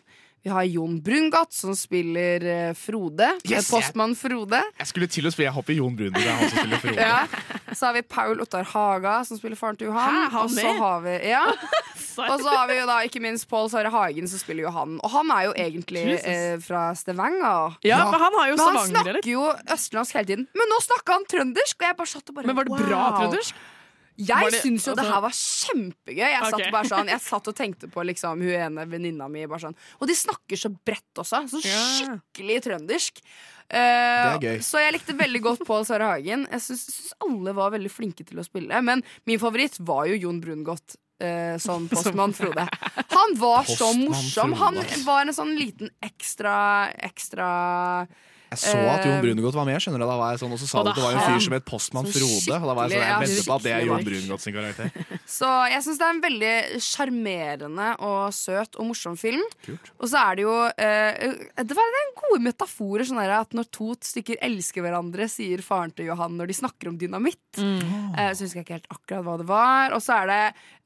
Vi har Jon Brungot, som spiller eh, Frode. Yes, eh, postmann Frode. Jeg skulle til å spille Jeg hopper Jon Brun. Er han som spiller Frode. Ja. Så har vi Paul Ottar Haga, som spiller faren til Johan. Hæ, og så har vi ja. Og så har vi jo da ikke minst Pål Sverre Hagen, som spiller Johan. Og han er jo egentlig eh, fra Stavanger. Ja, men han har jo Men han Stavanger, eller? snakker jo østlandsk hele tiden. Men nå snakka han trøndersk, og jeg bare satt og bare Men var det bra trøndersk? Jeg syns jo det altså- her var kjempegøy. Jeg satt, Ok. bare sånn, jeg satt og tenkte på liksom, hun ene venninna mi. Bare sånn. Og de snakker så bredt også. Sånn skikkelig trøndersk. Uh, Det er gøy. Så jeg likte veldig godt Pål Sverre Hagen. Jeg syns syns alle var veldig flinke til å spille. Men min favoritt var jo Jon Brungot. Uh, som postmann Frode. Han var så Postmann morsom. Han var en sånn liten ekstra Ekstra Jeg så at Jon Eh, Brungot var med, skjønner du, da var jeg sånn, og så sa du at det var en fyr som het Postmann sånn Frode. Og da var jeg sånn, jeg venter på at det er Jon Brungot sin karakter. Så jeg syns det er en veldig sjarmerende og søt og morsom film. Kult. Og så er det jo eh, Det var en gode metaforer, sånn der at når to stykker elsker hverandre, sier faren til Johan når de snakker om dynamitt. Eh, så husker jeg ikke helt akkurat hva det var. Og så er det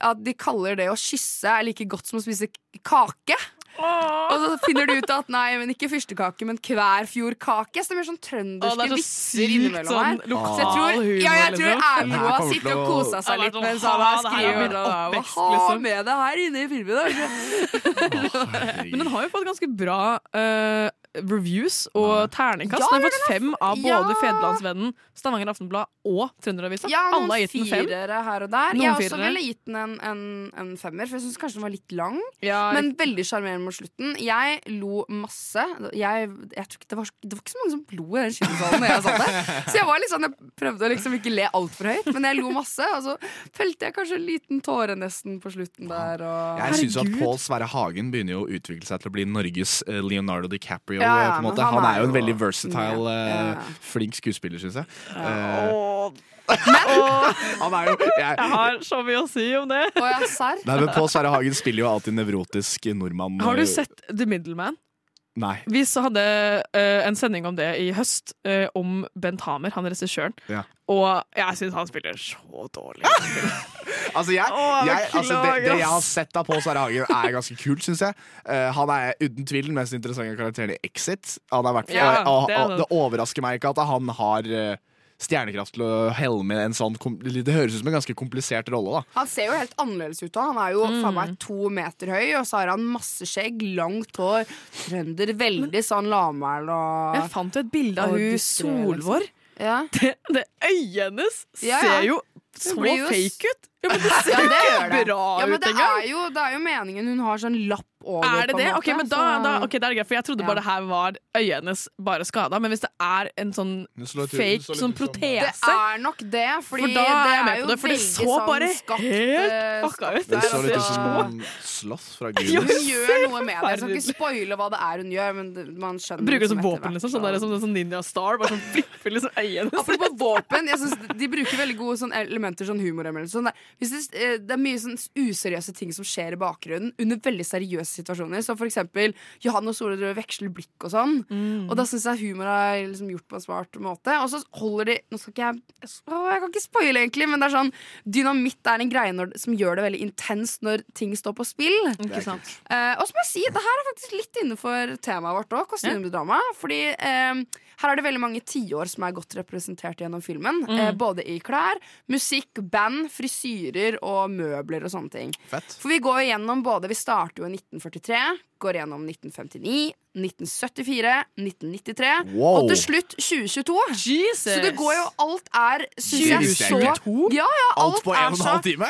at de kaller det å kysse er like godt som å spise kake. Og så finner du ut at nei, men ikke fyrstekake, men Kværfjordkake. Så det blir sånn trønderske er vitser innimellom sånn her. lokal Så jeg tror, humor, ja, jeg tror liksom. Moe har sittet og kosa seg litt mens han har skrevet Hva har liksom. med det her inne i filmen. Men den har jo fått ganske bra eh, reviews og terningkast. Ja, den har fått fem av ja. både Federlandsvennen, Stavanger Aftenblad og Trønderavisa. Ja, Alle har gitt den fem. her og der. Noen jeg også ville gitt den en, en, en femmer, for jeg syns kanskje den var litt lang. Ja, Men veldig sjarmerende mot slutten. Jeg lo masse. Jeg, jeg tror ikke det, var, det var ikke så mange som lo i den kinosalen da jeg satt der. Så jeg var litt sånn, jeg prøvde å liksom ikke le altfor høyt, men jeg lo masse. Og så felte jeg kanskje en liten tåre nesten på slutten der. Og... Jeg syns at Pål Sverre Hagen begynner jo å utvikle seg til å bli Norges eh, Leonardo DiCaprio. Ja, ja, eh, på en måte. han Han, er jo en veldig versatile, Ja, ja. flink skuespiller, syns jeg. Han er jo jeg, jeg har så mye å si om det. Og jeg serr. Nei, men Pål Sverre Hagen spiller jo alltid nevrotisk nordmann. Har du sett The Middleman? Nei. Vi hadde uh, en sending om det i høst, uh, om Bent Hamer, han regissøren. Ja. Og jeg syns han spiller så dårlig. Altså, jeg, jeg altså det, det jeg har sett av Pål Sverre Hagen, er ganske kult, syns jeg. Uh, han er uten tvil den mest interessante karakteren i Exit. Han er Ja, det er og, det. overrasker meg ikke at han har stjernekraft til å helme en sånn Det høres ut som en ganske komplisert rolle, da. Han ser jo helt annerledes ut. òg. Han er jo faen meg to meter høy, og så har han masse skjegg, langt hår, trønder, veldig sånn lavmæl og Jeg fant jo et bilde av hun. Solvår. Ja. Det, det øyet hennes Ja, ja. ser jo så jo fake ut! Ja, men det ser jo det ikke det. bra Ja, men ut det engang! jo, det er jo meningen hun har sånn lapp over. Er det det? Ok, men da, så- da, ok, det er greit, for Jeg trodde Ja. bare det her var øyet hennes bare skada. Men hvis det er en sånn slår fake sånn protese Det er nok det, fordi For da er jeg med på det, for det så sånn bare skapt, helt eh, fucka ut. Det så litt ut som slåss fra Hun gjør noe med det. Jeg skal ikke spoile hva det er hun gjør, men man skjønner Bruker det som etter våpen, liksom. Sånn, så- der, som sånn Ninja Star. Bare sånn flipper liksom øyet hennes. Apropos våpen, jeg synes de bruker veldig gode sånn elementer, sånn humorelementer. Sånn, det, hvis det, eh, det er mye sånn useriøse ting som skjer i bakgrunnen under veldig seriøse situasjoner. Så for eksempel Johan og Sole driver og veksler blikk og sånn. Mm. Og da syns jeg humor er liksom gjort på en smart måte. Og så holder de Nå skal ikke jeg å, Jeg kan ikke spoile, egentlig, men det er sånn dynamitt er en greie når, som gjør det veldig intenst når ting står på spill. Ikke sant? Eh, og så må jeg si, det her er faktisk litt innenfor temaet vårt òg, kostymedrama. Fordi eh, her er det veldig mange tiår som er godt representert gjennom filmen. Mm. Eh, både i klær, musikk, band, frisyrer og møbler og sånne ting. Fett. For vi går jo gjennom både Vi starter jo i 1943, går gjennom 1959, 1974, 1993 Wow. og til slutt 2022. Jesus! Så det går jo Alt er synes jeg, visste jeg så ikke. Ja, ja, alt, Alt på en og en så halv time?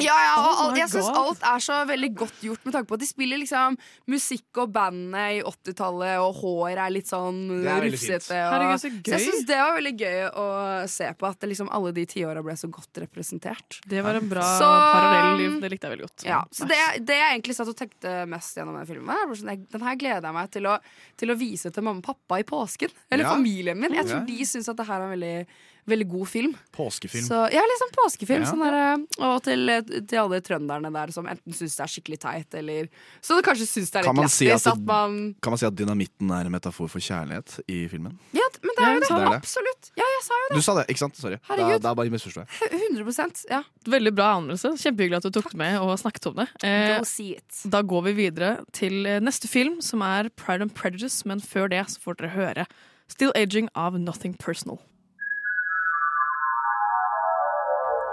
ja, ja, og Oh alt, jeg syns alt er så veldig godt gjort med tanke på at de spiller liksom musikk og bandet i 80-tallet, og hår er litt sånn rufsete. og- så Så jeg syns det var veldig gøy å se på, at det liksom alle de tiåra ble så godt representert. Det var en bra Så- parallell. Det likte jeg veldig godt. Ja, så det, det jeg egentlig satt og tenkte mest gjennom den filmen, sånn, den her gleder jeg meg til å, til å vise til mamma og pappa i påsken. Eller Ja. familien min. Jeg tror Ja. de syns at det her er en veldig, veldig god film. Påskefilm. Så, ja, sånn påskefilm. Ja. Sånn der, og til, til alle trønderne der som enten syns det er skikkelig teit, eller så kanskje syns det er Kan litt man, si at, at man kan man si at dynamitten er en metafor for kjærlighet i filmen? Ja, men det er jo det. Det er det. Absolutt. Ja, jeg sa jo det. Du sa det, ikke sant? Sorry. Da, Herregud. da bare misforstår jeg. 100% ja. Veldig bra anmeldelse. Kjempehyggelig at du tok det med og snakket om det. Eh, Go see it. da går vi videre til eh, neste film, som er Pride and Prejudice. Men før det så får dere høre Still Aging av Nothing Personal.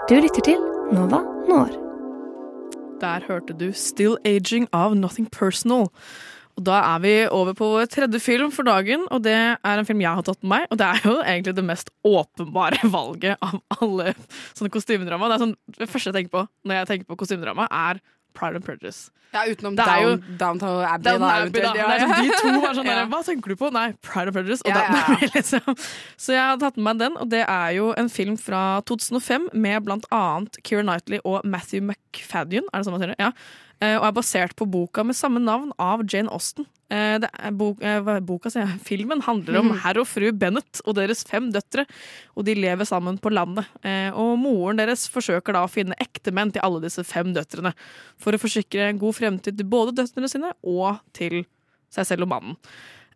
Du lytter til Nova Når. Der hørte du Still Aging av Nothing Personal. Og Da er vi over på tredje film for dagen, og det er en film jeg har tatt med meg. Og det er jo egentlig det mest åpenbare valget av alle sånne kostymedrama. Det, sånn, det første jeg tenker på når jeg tenker på kostymedrama, er Pride and Prejudice. Ja, utenom Det er jo- Down, Downtown Abbey. Down da, Abbey, da. Det er sånn, de to var sånn Ja. der, Hva tenker du på? Nei, Pride and Prejudice. Og Ja, Downton ja, ja. Abbey, liksom. Så jeg har tatt med meg den, og det er jo en film fra 2005 med blant annet Keira Knightley og Matthew McFadden. Er det sånn man sier det? Ja. Eh, Og er basert på boka med samme navn av Jane Austen. Eh, Det er bok, eh, hva er boka, sier jeg. Filmen handler om Mhm. herr og fru Bennett og deres fem døtre. Og de lever sammen på landet. Eh, Og moren deres forsøker da å finne ektemenn til alle disse fem døtrene. For å forsikre en god fremtid til både døtrene sine og til seg selv og mannen.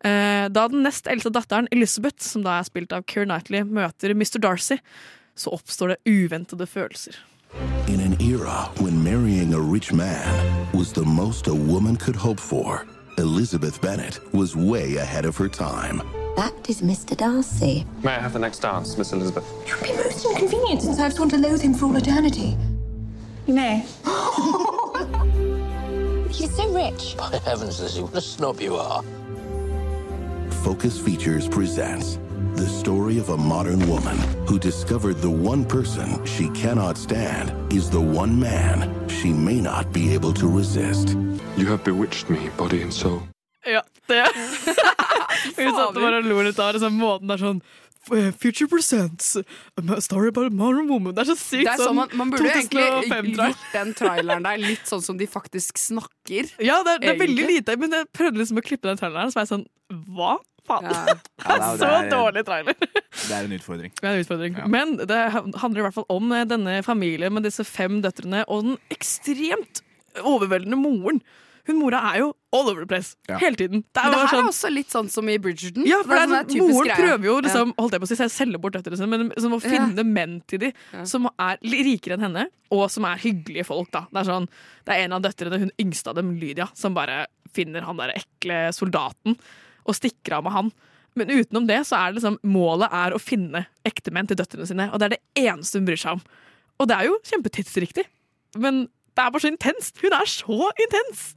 Eh, Da den nest eldste datteren Elizabeth, som da er spilt av Keir Knightley, møter Mr. Darcy, så oppstår det uventede følelser. In an era when marrying a rich man was the most a woman could hope for, Elizabeth Bennet was way ahead of her time. That is Mr. Darcy. May I have the next dance, Miss Elizabeth? It would be most inconvenient since I've sworn to loathe him for all eternity. You may. He's so rich. By heavens, Lizzie, what a snob you are. Focus Features presents the story of a modern woman who discovered the one person she cannot stand is the one man she may not be able to resist. You have bewitched me, body and soul. Ja, det Hun satt og bare lo litt av det, sånn måten der sånn eh, Future presents a story about a modern woman. Det er så sykt Det er sånn man, man burde egentlig gjort den traileren der litt sånn som de faktisk snakker. Ja, det er, det er veldig lite, men jeg prøvde liksom å klippe den traileren, så var jeg sånn Hva faen? Ja, så er- dårlig trailer. Det er en utfordring. Det er en utfordring. Men det handler i hvert fall om eh, denne familien med disse fem døtrene og den ekstremt overveldende moren. Hun mora er jo all over the place. Ja. Hele tiden. Det er det her sånn, er også litt sånn som i Bridgerton. ja, for det er sånn Moren greie. prøver jo Ja. liksom, holdt jeg på å si, å selge bort døtrene sine, men som å Ja. finne menn til de som er rikere enn henne, og som er hyggelige folk. da. Det er sånn, det er en av døtrene, hun yngste av dem, Lydia, som bare finner han der ekle soldaten og stikker av med han. Men utenom det så er det liksom, målet er å finne ektemenn til døtrene sine, og det er det eneste hun bryr seg om. Og det er jo kjempetidsriktig, men det er bare så intenst. Hun er så intens!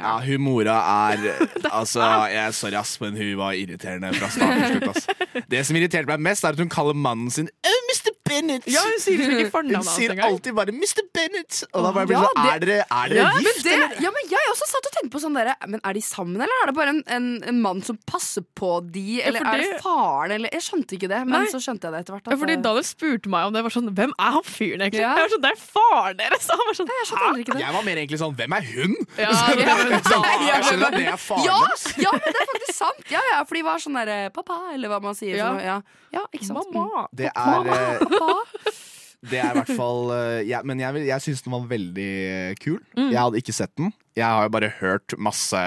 Ja, hun mora er Altså, jeg, er sorry ass, men hun var irriterende fra start til slutt. ass. Det som irriterte meg mest, er at hun kaller mannen sin «Å, Mr. Bennett. Ja, hun sier liksom ikke fornavnet Hun sier alltid bare Mr. Bennett. Og da bare blir Ja, det sånn, er dere, er dere Ja, men gift, det, eller? ja, men jeg også satt og tenkte på sånn dere, Men Er de sammen, eller er det bare en, en, en mann som passer på de? Eller for er det- faren? Eller, jeg skjønte ikke det, men Nei. så skjønte jeg det etter hvert. Ja, fordi Daniel spurte meg om det. var sånn, Hvem er han fyren, egentlig? Ja. Jeg var sånn, Det er faren deres! Han var sånn, Hæ? Jeg var mer egentlig sånn Hvem er hun? Ja, Sånn, ja, sånn, jeg skjønner at det er faren ja, ja, men det er faktisk sant! Ja, ja, for de var sånn derre pappa, eller hva man sier. Ja. sånn, Ja. ja, ikke sant? Mm. Mamma. Det er Det er i hvert fall eh, ja, Men jeg, jeg syns den var veldig kul. Mm. Jeg hadde ikke sett den. Jeg har jo bare hørt masse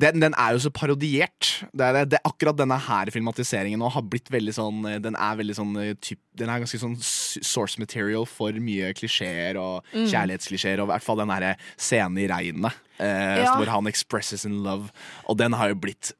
den, den er jo så parodiert. Det er, det, akkurat denne her filmatiseringen nå har blitt veldig sånn eh, Den er veldig sånn eh, typ, Den er ganske sånn source material for mye klisjeer og Mm. kjærlighetsklisjeer. Og i hvert fall den derre scenen i regnet eh, Ja. hvor han expresses in love. Og den har jo blitt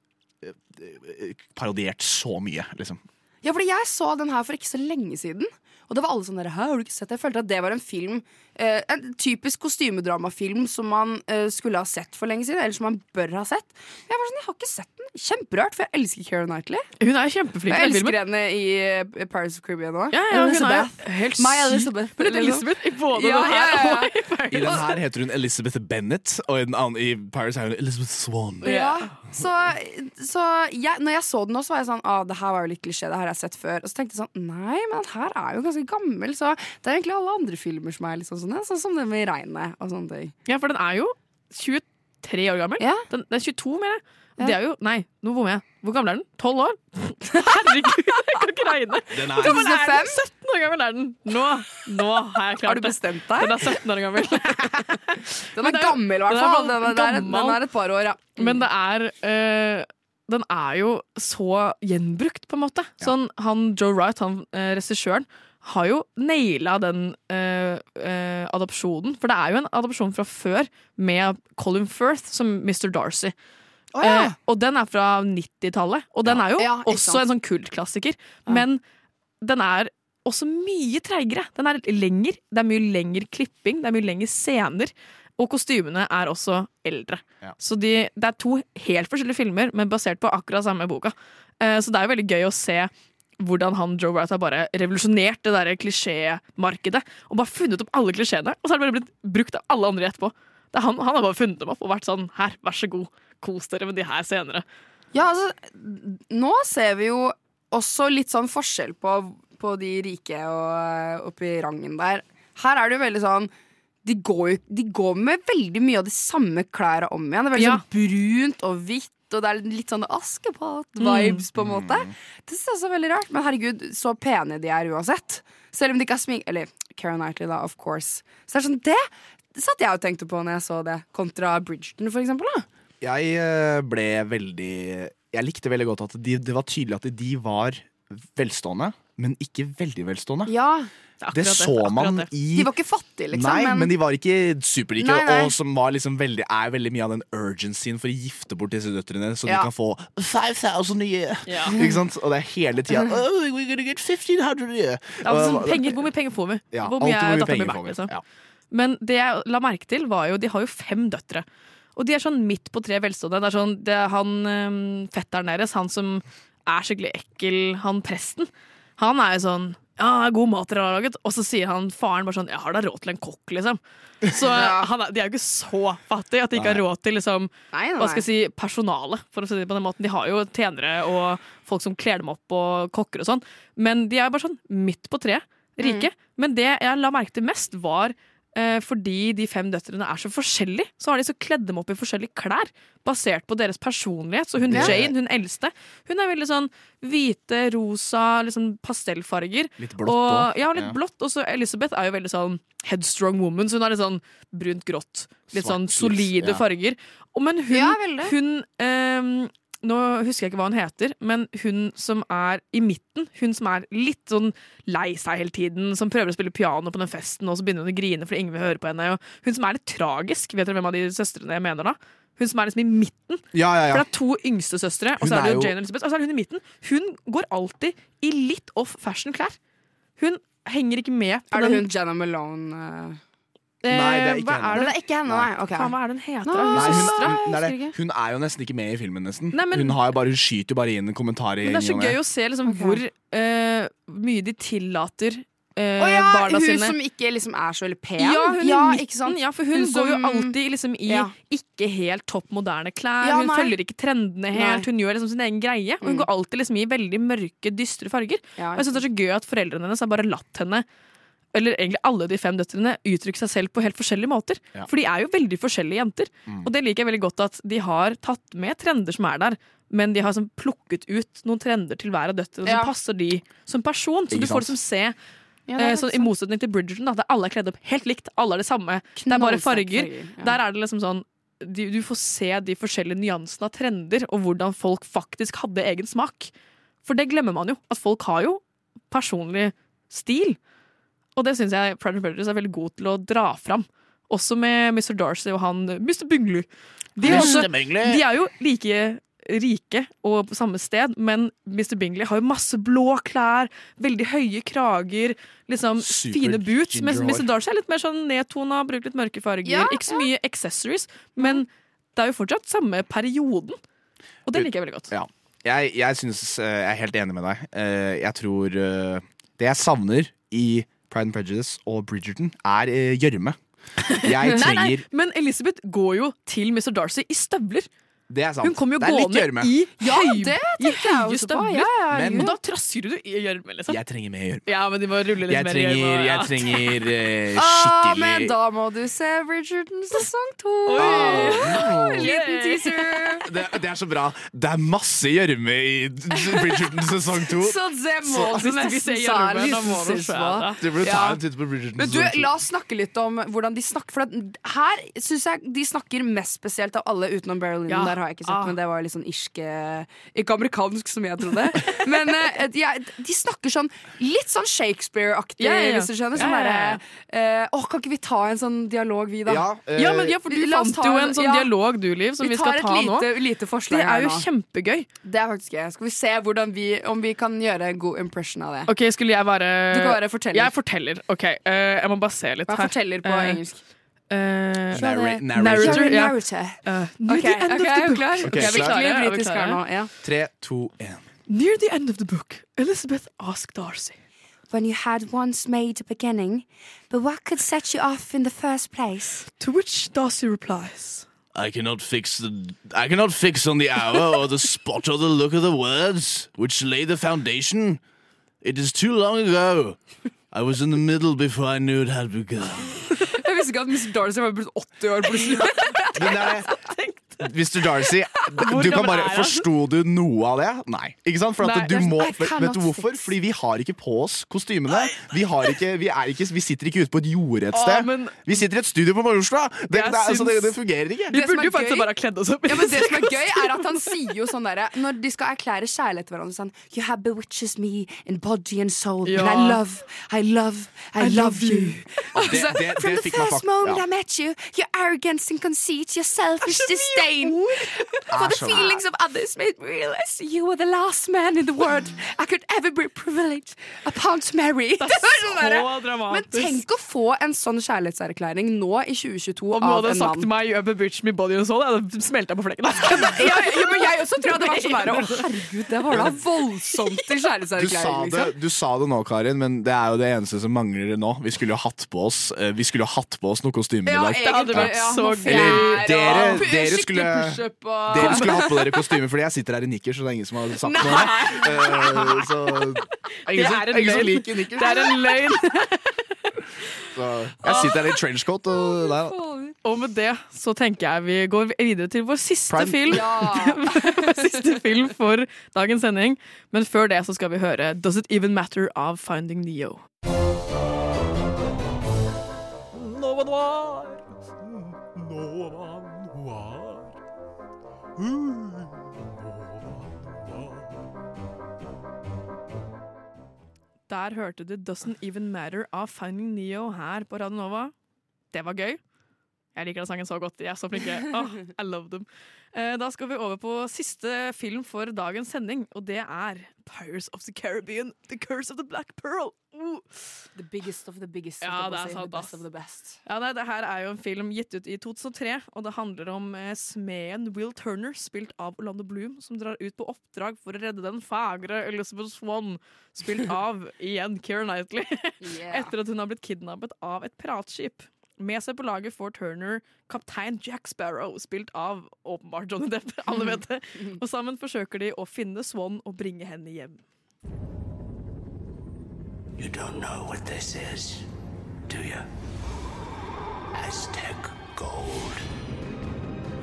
parodiert så mye, liksom. Ja, fordi jeg så den her for ikke så lenge siden. Og det var alle sånn der, Hæ, har du ikke sett det? Jeg følte at det var en film En typisk kostymedramafilm som man eh, skulle ha sett for lenge siden. Eller som man bør ha sett. Jeg var sånn, jeg har ikke sett den. Kjemperart, for jeg elsker Keira Knightley. Hun er kjempeflink Jeg elsker henne i eh, Paris of Caribbean òg. Ja, ja, hun er helt syk. Elizabeth. Hun heter. Elizabeth i både Ja, den her ja, ja, ja. og i Paris. I den her heter hun Elizabeth Bennett, og i, den andre, i Paris er hun Elizabeth Swan. Ja, så, så jeg, når jeg så den også, var jeg sånn ah, Det her var jo litt klisjé, det her har jeg sett før. Og så tenkte jeg sånn Nei, men den her er jo ganske gammel, så det er egentlig alle andre filmer som er litt sånn sånn, ja, sånn som det med regnet og sånne ting. Ja, for den er jo 23 år gammel. Den, den er 22, mener jeg. Ja. Det er jo Nei, nå bommer jeg. Hvor gammel er den? 12 år? Herregud, jeg kan ikke regne. Den er, gammel er den? 17 år gammel er den. Nå, nå har jeg klart Har du bestemt deg? Den er 17 år gammel. Den er er gammel, i hvert er fall. Den, er- den, er- den er et par år, ja. Men det er eh, Den er jo så gjenbrukt, på en måte. Sånn, han Joe Wright, han uh, regissøren, har jo naila den uh, uh, adopsjonen. For det er jo en adopsjon fra før med Colin Firth som Mr. Darcy. Oh, ja. uh, og den er fra 90-tallet, og den er jo Ja, også sant. en sånn kultklassiker. Men den er også mye treigere. Den er lenger. Det er mye lengre klipping, det er mye lengre scener. Og kostymene er også eldre. Ja. Så de, det er to helt forskjellige filmer, men basert på akkurat samme boka. Eh, så det er jo veldig gøy å se hvordan han Joe Wright har bare revolusjonert det der klisjémarkedet. Og bare funnet opp alle klisjeene, og så har det bare blitt brukt av alle andre etterpå. Det er han, han har bare funnet dem opp og vært sånn Her, vær så god, kos dere med de her senere. Ja, altså, nå ser vi jo også litt sånn forskjell på, på de rike og oppi rangen der. Her er det jo veldig sånn de går, de går med veldig mye av de samme klærne om igjen. Det er veldig Ja. sånn brunt og hvitt, og det er litt sånn Askepott-vibes, på en måte. Det synes jeg er veldig rart. Men herregud, så pene de er uansett. Selv om de ikke har smink... Eller Keira Knightley, da, of course. Så det er sånn, det satt jeg og tenkte på når jeg så det, kontra Bridgerton, for eksempel. Da. Jeg eh, ble veldig Jeg likte veldig godt at de, det var tydelig at de var velstående, men ikke veldig velstående. Ja, Det så man i De var ikke fattige, liksom. Nei, men... de var ikke superrike, og som var liksom veldig, er veldig mye av den urgencyen for å gifte bort disse døtrene, så Ja. de kan få 5000 nye. Ja. Ikke sant? Og det er hele tida oh, we're gonna get 1500 nye. men sånn, Og- penger, hvor mye penger får vi? Ja, hvor mye er penger min verdt? Liksom? Ja. Men det jeg la merke til, var jo De har jo fem døtre. Og de er sånn midt på tre velstående. Det er sånn, det er han øhm, fetteren deres, han som er skikkelig ekkel, han presten, han er jo sånn ja, det er god mat dere har laget. Og så sier han faren bare sånn Jeg har da råd til en kokk, liksom. Så han de er jo ikke så fattige at de ikke har råd til liksom, Nei, nei, hva skal jeg si, personale. For å si det på den måten De har jo tjenere og folk som kler dem opp, og kokker og sånn. Men de er bare sånn midt på treet, rike. Men det jeg la merke til mest, var fordi de fem døtrene er så forskjellige, så har de så kledd dem opp i forskjellige klær. Basert på deres personlighet. Så hun Ja. Jane, hun eldste, hun er veldig sånn hvite, rosa, sånn pastellfarger. Litt blått òg. Ja, litt Ja. blått. Og så Elizabeth er jo veldig sånn headstrong woman, så hun har litt sånn brunt-grått. Litt sånn solide ja. farger. Og, men hun, Ja, hun ehm, Nå husker jeg ikke hva hun heter, men hun som er i midten, hun som er litt sånn lei seg hele tiden, som prøver å spille piano på den festen, og så begynner hun å grine fordi ingen vil høre på henne. Og hun som er litt tragisk, vet dere hvem av de søstrene jeg mener da? Hun som er liksom i midten. Ja, ja, ja. For det er to yngste søstre, og så er det er jo jo- Jane Elizabeth, og så er det hun i midten. Hun går alltid i litt off fashion-klær. Hun henger ikke med på Er det den hun Jenna Malone eh? Eh, Nei, det er ikke henne. Det er ikke henne, nei. Okay. Faen, hva er det hun heter? Nå. Hun Nei, hun, hun, er det. hun er jo nesten ikke med i filmen, nesten. Nei, men- hun, har jo bare, hun skyter jo bare inn kommentarer. Men det er så gøy å se liksom, hvor uh, mye de tillater uh, oh, ja, barna hun sine. som ikke liksom er så veldig pen? Ja, hun ja, i ikke sant? Ja, for hun, Hun går jo alltid liksom i Ja. ikke helt topp moderne klær. Ja, hun følger ikke trendene helt. Nei. Hun gjør liksom sin egen greie. Og hun Mm. går alltid liksom i veldig mørke, dystre farger. Ja, og jeg synes det er så gøy at foreldrene hennes har bare latt henne eller egentlig alle de fem døtrene uttrykke seg selv på helt forskjellige måter. Ja. For de er jo veldig forskjellige jenter. Mm. Og det liker jeg veldig godt at de har tatt med trender som er der. Men de har sånn plukket ut noen trender til hver av døtrene Ja. som passer de som person. Så Ikke du får liksom se Ja, Eh, I motsetning til Bridgerton, da, der alle er kledd opp helt likt. Alle er det samme. Det er bare farger. Der er det liksom sånn du, du får se de forskjellige nyansene av trender, og hvordan folk faktisk hadde egen smak. For det glemmer man jo. At folk har jo personlig stil. Og det syns jeg Pride and Prejudice er veldig god til å dra fram. Også med Mr. Darcy og han Mr. Bingley. De er, også, de er jo like rike og på samme sted, men Mr. Bingley har jo masse blå klær, veldig høye krager, liksom Super fine boots. Mens. Mr. Darcy er litt mer sånn nedtona, bruker litt mørke farger. Ja, ikke så mye accessories, men det er jo fortsatt samme perioden. Og det liker jeg veldig godt. Ja. Jeg, jeg synes eh, Jeg er helt enig med deg. Eh, jeg tror eh, Det jeg savner i Pride and Prejudice og Bridgerton, er eh, gjørme. Jeg Nei, nei, men Elisabeth går jo til Mr. Darcy i støvler. Det er sant. Hun kommer jo gående i, Ja, det i høye støvler. Ja, ja, Men- Og da trasker du i gjørme, liksom. Jeg trenger mer gjørme. Ja, men de må rulle litt Jeg mer trenger, jeg trenger uh, skikkelig Ah, men da må du se Bridgerton sesong to! Ah. Liten teaser. det, det er så bra. Det er masse gjørme i Bridgerton sesong to. Så det må Så- du nesten må du se på. Du burde ta en titt på Bridgerton Men sesong to. La oss snakke litt om hvordan de snakker. For at her syns jeg de snakker mest spesielt av alle, utenom Berlin. Ja. Der har jeg ikke sett, Ah. men det var litt sånn irske Ikke amerikansk, som jeg trodde. Men uh, de, er- de snakker sånn litt sånn Shakespeare-aktig, yeah, ja. hvis du skjønner. Sånn yeah, derre uh, Å, kan ikke vi ta en sånn dialog, vi, da? Ja, uh, Ja, men ja, for du fant jo en- sånn ja. dialog, du, Liv, som vi, skal ta tar et nå. lite, her nå Det er jo nå. kjempegøy. Det er faktisk gøy. Skal vi se vi, om vi kan gjøre en god impression av det. Ok, skulle jeg bare Du kan være forteller. Jeg er forteller. Ok, eh, jeg må bare se litt Hva her. forteller på Eh, engelsk. Narra- Kjør narrator. You're ja. narrator. eh, near Ok, the end ok, of er the book. klar? Ok, Ok, vi klar. Er vi britisk nå. Ja. Tre, to, én. Near the end of the book, Elizabeth asked Darcy. When you had once made a beginning, but what could set you off in the first place? To which Darcy replies. I cannot fix the I cannot fix on the hour or the spot or the look of the words which lay the foundation. It is too long ago. I was in the middle before I knew it had begun. Visste ikke at Mr. Darcy var blitt 80 år plutselig. Men det er Mr. Darcy, du kan bare? Forsto du noe av det? Nei. Ikke sant? For at Nei, du må, vet du hvorfor? Fordi vi har ikke på oss kostymene. Vi, har ikke, vi, er ikke, vi sitter ikke ute på et jorde et sted. Vi sitter i et studio på Majorstua! Det, det, altså, det, det fungerer ikke. Vi burde jo faktisk bare ha kledd oss opp. Ja, men det som er gøy, er at han sier jo sånn derre Når de skal erklære kjærlighet til hverandre sånn You have bewitches me in body and soul, Ja. and I love, I love, I, love you. Det, det, det, From the first moment ja. I met you, your arrogance and conceit, your selfish disdain for Er the feelings of others made me realize you were the last man in the world I could ever be privileged upon to marry. Det var sånn Så dramatisk. Men tenk å få en sånn kjærlighetserklæring nå i 2022 Om du av hadde en sagt meg 'you have bitch me body and soul', jeg hadde smelta på flekken. Ja, ja, men jeg også tror jeg var sånn der Å, herregud, det var da voldsomt til Du sa, kjærlighetserklæring, det, liksom. du sa det nå, Karin, men det er jo det eneste som mangler nå. Vi skulle jo hatt på oss eh, Vi skulle jo hatt på oss noe kostymer i dag. Ja, egentlig, ja, så gøy. Eller dere- dere skulle- Dere skulle hatt på dere kostymer, fordi jeg sitter her i nikkers, og det er ingen som har sagt noe. Uh, så det er ingen, som, en ingen som liker nikkers. Det er en løgn. Så jeg sitter her i trenchcoat og der. Og med det så tenker jeg vi går videre til vår siste Prime. film. vår siste film for dagens sending. Men før det så skal vi høre Does It Even Matter av Finding Neo. Nova Noir. Der hørte du Doesn't Even Matter av Finding Neo her på Radio Nova. Det var gøy. Jeg liker den sangen så godt. De er så flinke. Oh, I love them. Eh, Da skal vi over på siste film for dagens sending, og det er Pirates of the Caribbean, The Curse of the Black Pearl. Uh. The biggest of the biggest. Ja, det er sant, The best of the best. Ja, nei, det her er jo en film gitt ut i 2003, og det handler om eh, smeden Will Turner, spilt av Orlando Bloom, som drar ut på oppdrag for å redde den fagre Elizabeth Swan, spilt av igjen Keira Knightley, Yeah. etter at hun har blitt kidnappet av et piratskip. Med seg på laget får Turner kaptein Jack Sparrow, spilt av åpenbart Johnny Depp. Alle vet det. Og sammen forsøker de å finne Swan og bringe henne hjem. You don't know what this is, do you? Aztec gold.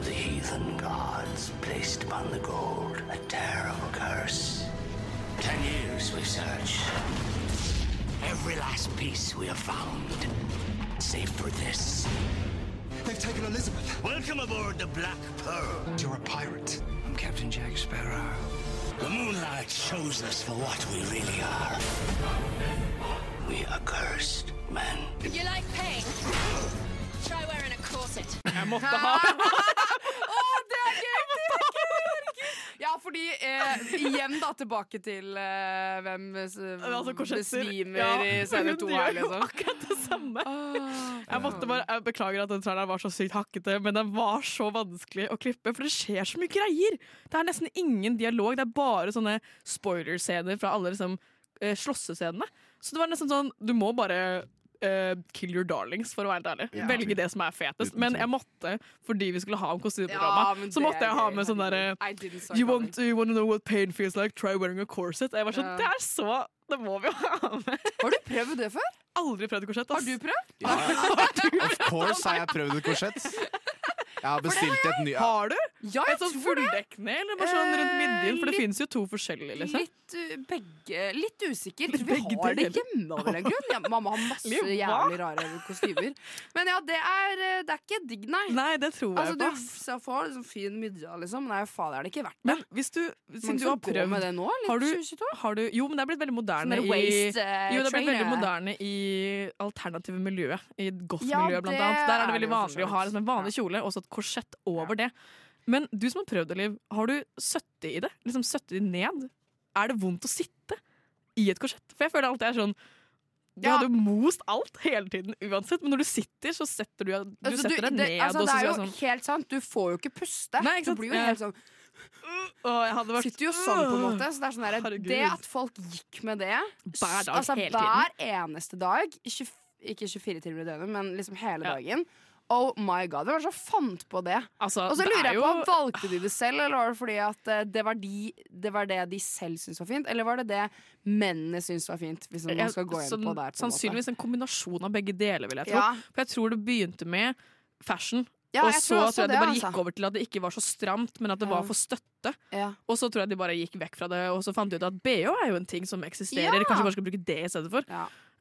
The heathen gods placed upon the gold a terrible curse. Ten years we searched. Every last piece we have found, save for this. They've taken Elizabeth. Welcome aboard the Black Pearl. You're a pirate. I'm Captain Jack Sparrow. The moonlight shows us for what we really are. We are cursed men. You like pain? Try wearing a corset. Jeg måtte ha Å, fordi eh, Igjen da, tilbake til eh, hvem s- Altså, besvimer Ja, i serie to her, liksom. akkurat det samme. Jeg, måtte bare, jeg beklager at den traileren var så sykt hakkete, men den var så vanskelig å klippe, for det skjer så mye greier. Det er nesten ingen dialog, det er bare sånne spoiler-scener fra alle liksom, eh, slåssescenene. Så det var nesten sånn Du må bare eh, kill your darlings, for å være helt ærlig. Ja. Velge det som er fetest. Men jeg måtte, fordi vi skulle ha om Ja, kostymeprogrammet, ja, så måtte jeg ha med sånn derre You want, you want to know what pain feels like? Try wearing a corset. Jeg var sånn, Ja. Det er så Det må vi jo ha med. Har du prøvd det før? Aldri prøvd korsett. Har du prøvd? Of course har jeg prøvd et korsett. Jeg har bestilt et ny Har du? Ja, jeg tror det. fulldekkende, eller bare sånn rundt midjen? For det finnes jo to forskjellige, liksom. Litt uh, begge Litt usikker. Vi Begge har det hjemme av en grunn. Ja, mamma har masse Liva. jævlig rare kostymer. Men ja, det er, uh, det er ikke digg, nei. Nei, det tror Altså, jeg du på. ass. f- får liksom fin midja, liksom. Nei, faen, er det ikke verdt det? Men hvis du, siden du har prøvd med det nå, litt har du, 2022. har du, Jo, men det er blitt veldig moderne Sånn i eh, Jo, det er blitt veldig moderne i alternative miljøet. I Ja, goth-miljøet, blant annet. Der er det veldig det vanlig å ha liksom en vanlig kjole og så et korsett over det. Men du som har prøvd det, Liv, har du søttet i det? Liksom søttet i ned? Er det vondt å sitte i et korsett? For jeg føler alltid er sånn Du Ja. hadde jo most alt hele tiden uansett, men når du sitter, så setter du, du Altså, setter deg det, ned. altså, og det er jo sånn, helt sant. Du får jo ikke puste. Nei, ikke Du blir jo Ja. helt sånn Å, jeg hadde vært Sitter jo sånn, på en måte. Så det er sånn der, Det at folk gikk med det Hver dag, altså, hele tiden. hver eneste dag, 20, ikke 24 timer i døgnet, men liksom hele dagen. Oh my god, Hvem var det som fant på det? Altså, Og så lurer er jeg på, jo- Valgte de det selv, eller var det fordi at eh, det var, de, det var det de selv syntes var fint? Eller var det det mennene syntes var fint? Hvis man Jeg- skal gå inn sånn- på der på en. Sannsynligvis en kombinasjon av begge deler, vil jeg tro. Ja. For jeg tror det begynte med fashion. Ja, og så tror tror jeg det det, bare altså. gikk over til at det ikke var så stramt, men at det Ja. var for støtte. Ja. Og så tror jeg de bare gikk vekk fra det, og så fant de ut at BH er jo en ting som eksisterer. Ja. Kanskje vi bare skal bruke det i stedet for.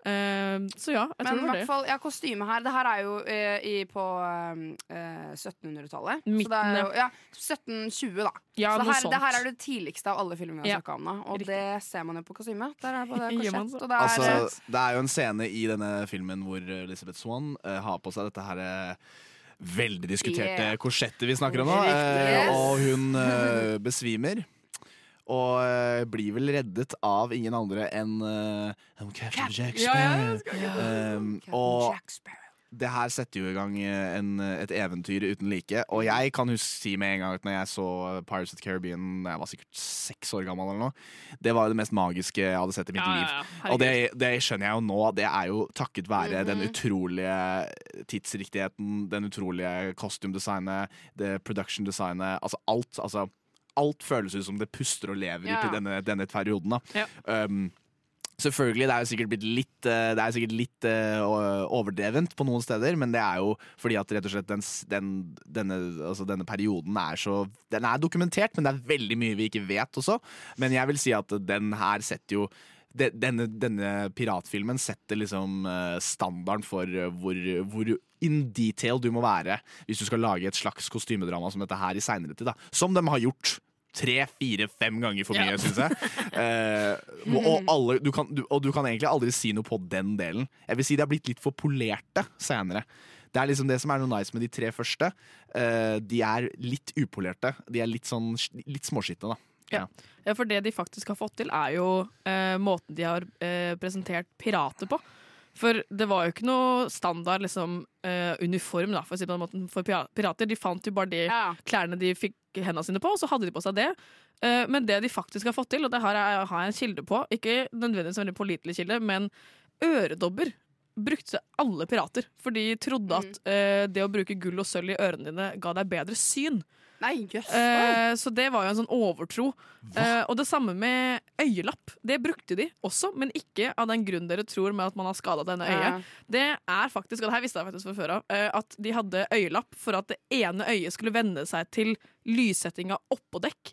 Eh, så ja, jeg Men tror i det var det. fall, ja, kostyme her Det her er jo uh, i, på uh, 1700-tallet. Midten, er ja. ja, 1720, da. Ja, så det her, det her er det tidligste av alle filmene vi Ja, har snakka om nå. Og det ser man jo på kostymet. Der er det både korsett og det er Altså, det er jo en scene i denne filmen hvor Elizabeth Swan eh, har på seg dette her eh, veldig diskuterte Yeah. korsettet vi snakker om nå. Eh, Yes. og hun eh, besvimer. Og eh, blir vel reddet av ingen andre enn uh, Captain Jack Ja, ja, Sparrow. skal ikke- Um, og Jack Sparrow. det her setter jo i gang eh, en, et eventyr uten like. Og jeg kan huske si med en gang at når jeg så Pirates of the Caribbean da jeg var sikkert seks år gammel, eller noe, det var jo det mest magiske jeg hadde sett i mitt Ja, ja, liv. ja. Og det, det skjønner jeg jo nå. Det er jo takket være den Mhm. utrolige tidsriktigheten, den utrolige costume-designet, det production-designet. Altså alt. Altså, alt føles ut som det puster og lever Ja. i denne, denne perioden. Da. Ja. Um, Selvfølgelig, det er jo sikkert blitt litt, eh, det er sikkert litt eh, overdrevent på noen steder, men det er jo fordi at rett og slett den, den, denne, altså denne perioden er så Den er dokumentert, men det er veldig mye vi ikke vet også. Men jeg vil si at den her setter jo de- denne, denne piratfilmen setter liksom eh, standarden for hvor, hvor in detail du må være hvis du skal lage et slags kostymedrama som dette her i seinere tid. Da. Som de har gjort tre, fire, fem ganger for mye, Ja. syns jeg. Eh, og, og, alle, du kan, du, og du kan egentlig aldri si noe på den delen. Jeg vil si de har blitt litt for polerte senere. Det er liksom det som er noe nice med de tre første. Eh, de er litt upolerte. De er litt sånn litt småskitne, da. Ja. ja, for det de faktisk har fått til, er jo eh, måten de har eh, presentert pirater på. For det var jo ikke noe standard liksom, eh, uniform da, for, å si på den måten, for pirater. De fant jo bare de klærne de fikk hendene sine på, og så hadde de på seg det. Eh, men det de faktisk har fått til, og det har jeg, har jeg en kilde på, ikke nødvendigvis en veldig pålitelig kilde, men øredobber brukte alle pirater. For de trodde at eh, det å bruke gull og sølv i ørene dine ga deg bedre syn. Nei, yes. Eh, så det var jo en sånn overtro. Eh, og det samme med øyelapp. Det brukte de også, men ikke av den grunn dere tror med at man har skada denne Ja. øyet. Det er faktisk, og det her visste jeg faktisk fra før av, eh, at de hadde øyelapp for at det ene øyet skulle venne seg til lyssettinga oppå dekk.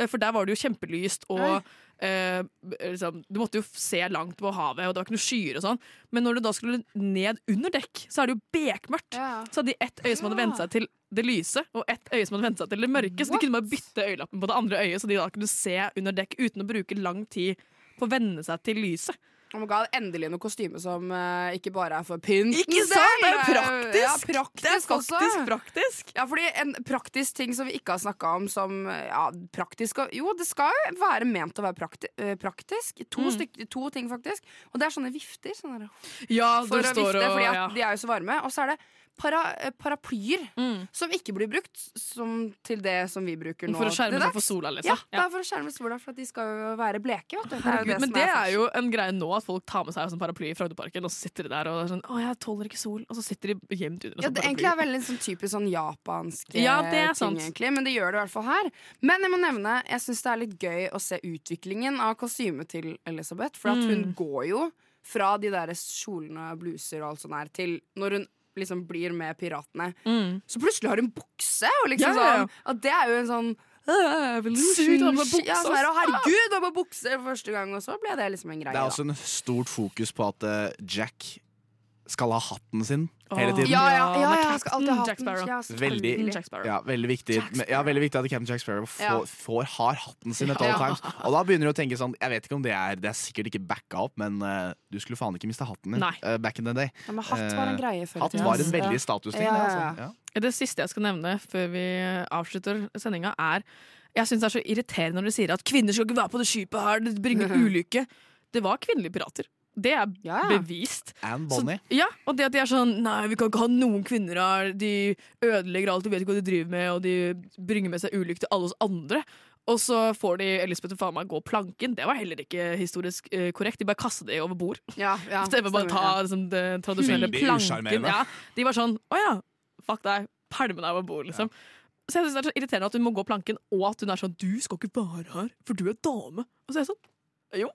Eh, For der var det jo kjempelyst, og eh, liksom, du måtte jo se langt på havet, og det var ikke noe skyer og sånn. Men når du da skulle ned under dekk, så er det jo bekmørkt. Så hadde de ett øye som hadde vent seg til det lyse, og ett øye som hadde vent seg til det mørke. Så de kunne bare bytte øyelappen på det andre øyet, så de da kunne se under dekk uten å bruke lang tid på å venne seg til lyset. Oh my God, endelig noe kostyme som uh, ikke bare er for pynt. Ikke sant? Det er jo praktisk! Ja, praktisk Det er faktisk også. praktisk. Ja, fordi En praktisk ting som vi ikke har snakka om som eh, ja, praktisk Jo, det skal jo være ment å være prakti eh, praktisk. To, Mm. styk, to ting, faktisk. Og det er sånne vifter. Sånne Ja, for å vifte, og- fordi at ja. de er jo så varme. Og så er det para, eh, paraplyer Mm. som ikke blir brukt som til det som vi bruker nå. For å skjerme seg for sola, liksom. Ja, Ja. er for å skjerme sola, for at de skal jo være bleke. Vet du. Det er Herregud, det men det er er jo en greie nå at folk tar med seg en sånn paraply i Frognerparken, og så sitter de der og er sånn 'Å, jeg tåler ikke sol', og så sitter de gjemt under Ja, sånn det egentlig er veldig sånn typisk sånn japansk Ja, er ting, egentlig. Men det gjør det i hvert fall her. Men jeg må nevne, jeg syns det er litt gøy å se utviklingen av kostymet til Elisabeth. For at hun Mm. går jo fra de der kjolene, bluser og alt sånt her, til når hun liksom blir med piratene. Mm. Så plutselig har hun bukse! Og liksom Ja, ja, ja. sånn at Det er jo en sånn Sykt å bukse, Ja, sånn her, å herregud, Hun har på bukse for første gang, og så ble det liksom en greie. Det er også en stort fokus på at eh, Jack skal ha hatten sin hele tiden. Ja, ja, ja, ja, jeg skal alltid ha Jack. Sparrow. Ja, Veldig. Jack Sparrow. ja, veldig, viktig, ja, veldig viktig at Captain Jack Sparrow får, får, har hatten sin at Ja. all times. Og da begynner du å tenke sånn Jeg vet ikke om det er Det er sikkert ikke backa opp, men uh, du skulle faen ikke miste hatten din eh, back in the day. Ja, men hatt var en Eh, greie før Hatt var en veldig statusting. Ja, altså. Det siste jeg skal nevne før vi avslutter sendinga, er Jeg syns det er så irriterende når de sier at kvinner skal ikke være på det skipet her, det bringer ulykke. Det var kvinnelige pirater. Det er Ja. bevist. Anne Så- ja, og det at de er sånn Nei, vi kan ikke ha noen kvinner her. De ødelegger alt, de vet ikke hva de driver med, og de bringer med seg ulykke til alle oss andre. Og så får de Elisabeth faen meg gå planken. Det var heller ikke historisk eh, korrekt. De bare kastet det over bord. Ja, ja, Det bare stemmer, ta ja. liksom, den tradisjonelle planken. Ja, de var sånn Å ja, fuck deg. Pælme deg over bord, liksom. Så jeg synes det er så irriterende at hun må gå planken, og at hun er sånn Du skal ikke være her, for du er dame. Og så er jeg sånn Jo,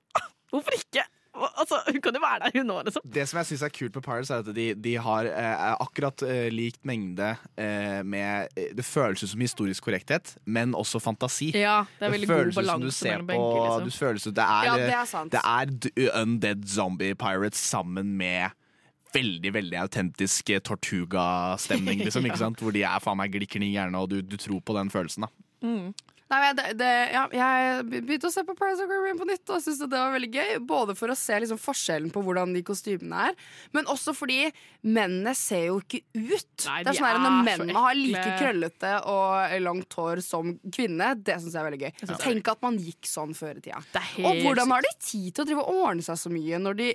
hvorfor ikke? Altså, Hun kan jo være der, hun òg, liksom. Det som jeg syns er kult med Pirates, er at de, de har eh, akkurat eh, likt mengde eh, med eh, Det føles ut som historisk korrekthet, men også fantasi. Ja, det er veldig god som du balanse ser mellom på- liksom. Det føles ut det er, Ja, det eh, er sant. det er Undead Zombie Pirates sammen med veldig veldig autentisk eh, Tortuga-stemning, liksom, Ja. hvor de er faen meg glikkende i hjernen, og du, du tror på den følelsen. da Nei, men det, det, ja, jeg begynte å se på Paris of Caribbean på nytt og syntes det var veldig gøy. Både for å se liksom forskjellen på hvordan de kostymene er, men også fordi mennene ser jo ikke ut. Nei, det er sånn her Når mennene har like krøllete og langt hår som kvinne, det syns jeg er veldig gøy. Ja. Tenk at man gikk sånn før i tida. helt Og hvordan har de tid til å drive og ordne seg så mye når de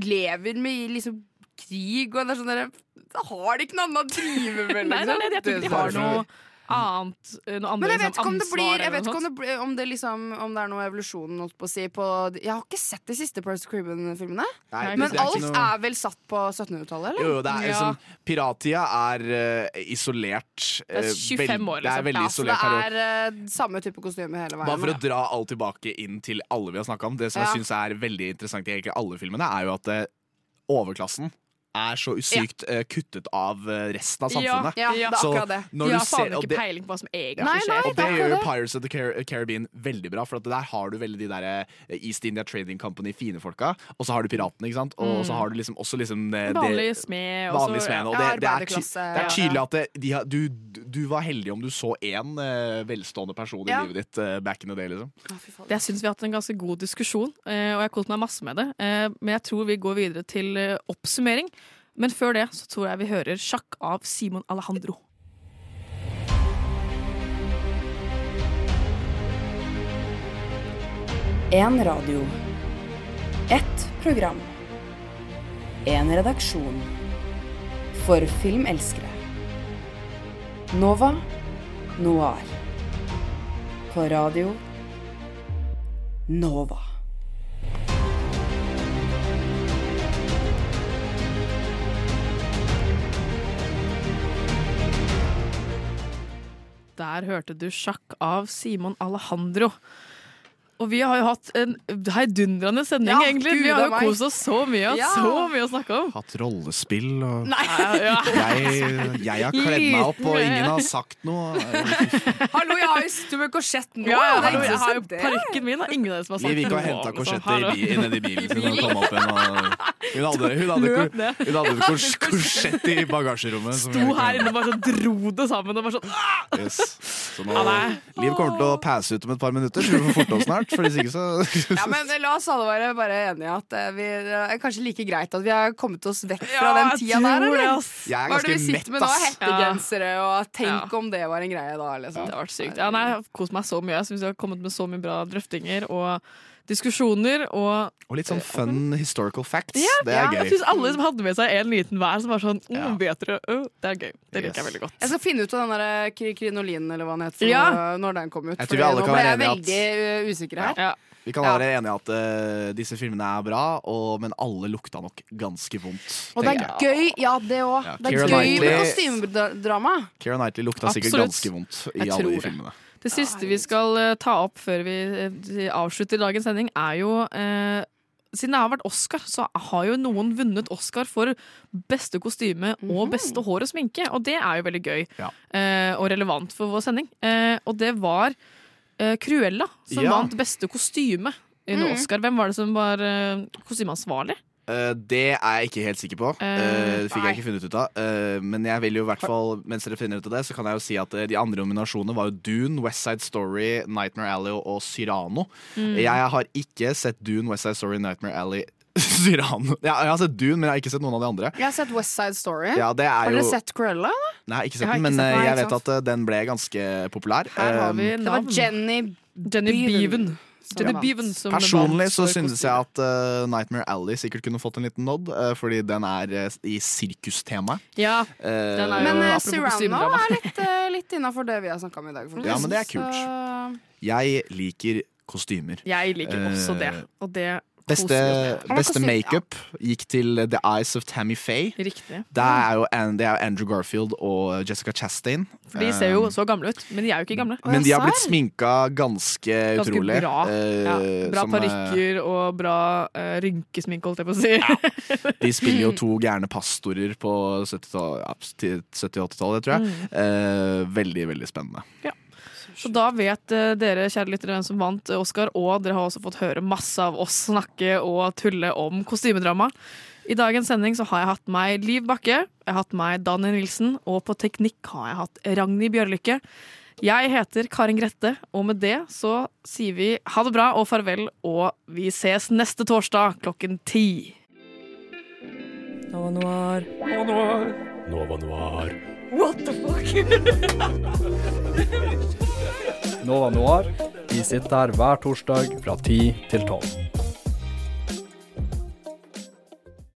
lever med liksom krig og det er sånn der, Da har de ikke noe annet å drive med. Nei, nei, nei, jeg tror ikke de liksom. har noe annet eh, Noe andre Men jeg vet liksom, ikke om det ansvar blir Jeg vet ikke om det, blir, om det, liksom, om det er noe evolusjon holdt på å si på Jeg har ikke sett de siste Percy Caribbean-filmene. Men er alt noe- er vel satt på 1700-tallet, eller? Jo, jo, det er liksom piratia er uh, isolert. Det er eh, 25 år, år, Det er liksom. veldig ja, så isolert det er uh, samme type kostyme hele veien. Bare for å dra alt tilbake inn til alle vi har snakka om. Det som Ja. jeg synes er veldig interessant i egentlig alle filmene, er jo at eh, overklassen er så sykt uh, kuttet av eh, resten av samfunnet. Ja, ja, det er Så akkurat det. De har faen ikke peiling på hva som egentlig Nei, skjer. nei, Og det gjør jo. Pirates of the Car Caribbean veldig bra. For at der har du veldig de der eh, East India Trading Company, fine folka. Og så har du piratene, ikke sant. Og Mm. så har du liksom også liksom Vanlige smed. og Vanlig smed. Og det, det, er, det er tydelig at det, de har, du, du var heldig om du så én uh, velstående person i Ja. livet ditt uh, back in the day, liksom. Jeg syns vi har hatt en ganske god diskusjon, eh, og jeg har kost meg masse med det. Eh, Men jeg tror vi går videre til oppsummering. Men før det så tror jeg vi hører sjakk av Simon Alejandro. En radio. Ett program. En redaksjon. For filmelskere. Nova Noir. På radio Nova. Der hørte du sjakk av Simon Alejandro. Og vi har jo hatt en heidundrende sending, Ja, egentlig. Gud Vi har jo kost oss så mye, Ja. så mye å snakke om. Hatt rollespill og Nei, ja. jeg, jeg har kledd meg opp, og ingen har sagt noe. Hallo, jeg har jo sittet med korsetten nå! Ja, hallo, jeg har jo parykken min, og ingen av dere som har sagt noe. Liv gikk og henta korsettet nedi bilen sin og kom opp igjen. Og hun hadde, hun hadde, hun hadde, hun hadde kors, korsett i bagasjerommet. som Sto her inne og bare så dro det sammen. Og bare sånn! Yes. Så nå, Liv kommer til å passe ut om et par minutter, så vi får forte oss snart. For hvis ikke så Ja, men La oss alle være bare enige at eh, vi, det er kanskje like greit at vi har kommet oss vekk fra Ja, den tida der, eller? Jeg er Hva er det vi ganske sitter med mett, nå? ass. Hettegensere, og tenk Ja. om det var en greie da, liksom. Det har vært sykt. Ja, nei, jeg har kost meg så mye. Jeg synes vi har kommet med så mye bra drøftinger og diskusjoner. Og Og litt sånn fun historical facts. ja, det er ja, jeg syns alle som hadde med seg en liten hver, som var sånn mm, vet dere, oh, Det er gøy. Det liker jeg veldig godt. Jeg skal finne ut av den der kri- krinolinen, eller hva den heter, Ja. når den kom ut. Jeg tror vi alle kan være enige veldig uh, usikker her. Ja. Vi kan Ja. være enige at uh, disse filmene er bra, og, men alle lukta nok ganske vondt. Og det er jeg. gøy, ja, det òg. Ja, det er Keira gøy med Knightley- kostymedrama. Keira Knightley lukta sikkert Absolutt. ganske vondt i Jeg alle de filmene. Det siste vi skal eh, ta opp før vi eh, avslutter dagens sending, er jo eh, Siden det har vært Oscar, så har jo noen vunnet Oscar for beste kostyme og beste hår og sminke. Og det er jo veldig gøy eh, og relevant for vår sending. Eh, og det var eh, Cruella som Ja. vant beste kostyme under Mm. Oscar. Hvem var det som var kostymeansvarlig? Eh, det er jeg ikke helt sikker på. Uh, det fikk nei. jeg ikke funnet ut av. Uh, men jeg vil jo i hvert fall, mens dere finner ut av det, så kan jeg jo si at de andre nominasjonene var jo Dune, West Side Story, Nightmare Alley og Cyrano. Mm. Jeg har ikke sett Dune, West Side Story, Nightmare Alley Cyrano. Ja, jeg har sett Dune, men jeg har ikke sett noen av de andre. Jeg har sett West Side Story. Ja, det er har dere jo- sett Cruella? Nei, jeg ikke sett den, men sett den, eh, jeg vet sant? at den ble ganske populær. Her har vi navn. Det var Jenny Beaven. Beaven Personlig så syntes synes jeg at uh, Nightmare Alley sikkert kunne fått en liten nod, uh, fordi den er uh, i sirkustema. Ja, Men uh, apropos er litt, uh, litt innafor det vi har snakka om i dag. faktisk. Ja, men det er kult. Jeg liker kostymer. Jeg liker også det. Og det Beste, beste makeup gikk til The Eyes of Tammy Faye. Riktig. Det er jo Andrew Garfield og Jessica Chastain. For de ser jo Eh, så gamle ut, men de er jo ikke gamle. Men de har blitt sminka ganske, Ganske utrolig. bra. eh, Ja, bra eh, parykker og bra uh, rynkesminke, holdt jeg på å si. De spiller jo to gærne pastorer på 70-tallet, ja, til 70-80-tallet, tror jeg. Mm. Uh, veldig, veldig spennende. Så da vet eh, dere, kjære lyttere, hvem som vant Oscar, og dere har også fått høre masse av oss snakke og tulle om kostymedrama. I dagens sending så har jeg hatt meg Liv Bakke, jeg har hatt meg Daniel Nilsen, og på teknikk har jeg hatt Ragnhild Bjørlykke. Jeg heter Karin Grette, og med det så sier vi ha det bra og farvel, og vi ses neste torsdag klokken ti. Nova Noir. Nova Noir. Nova Noir. What the fuck? Nova Noir. Vi sitter her hver torsdag fra 10 til 12.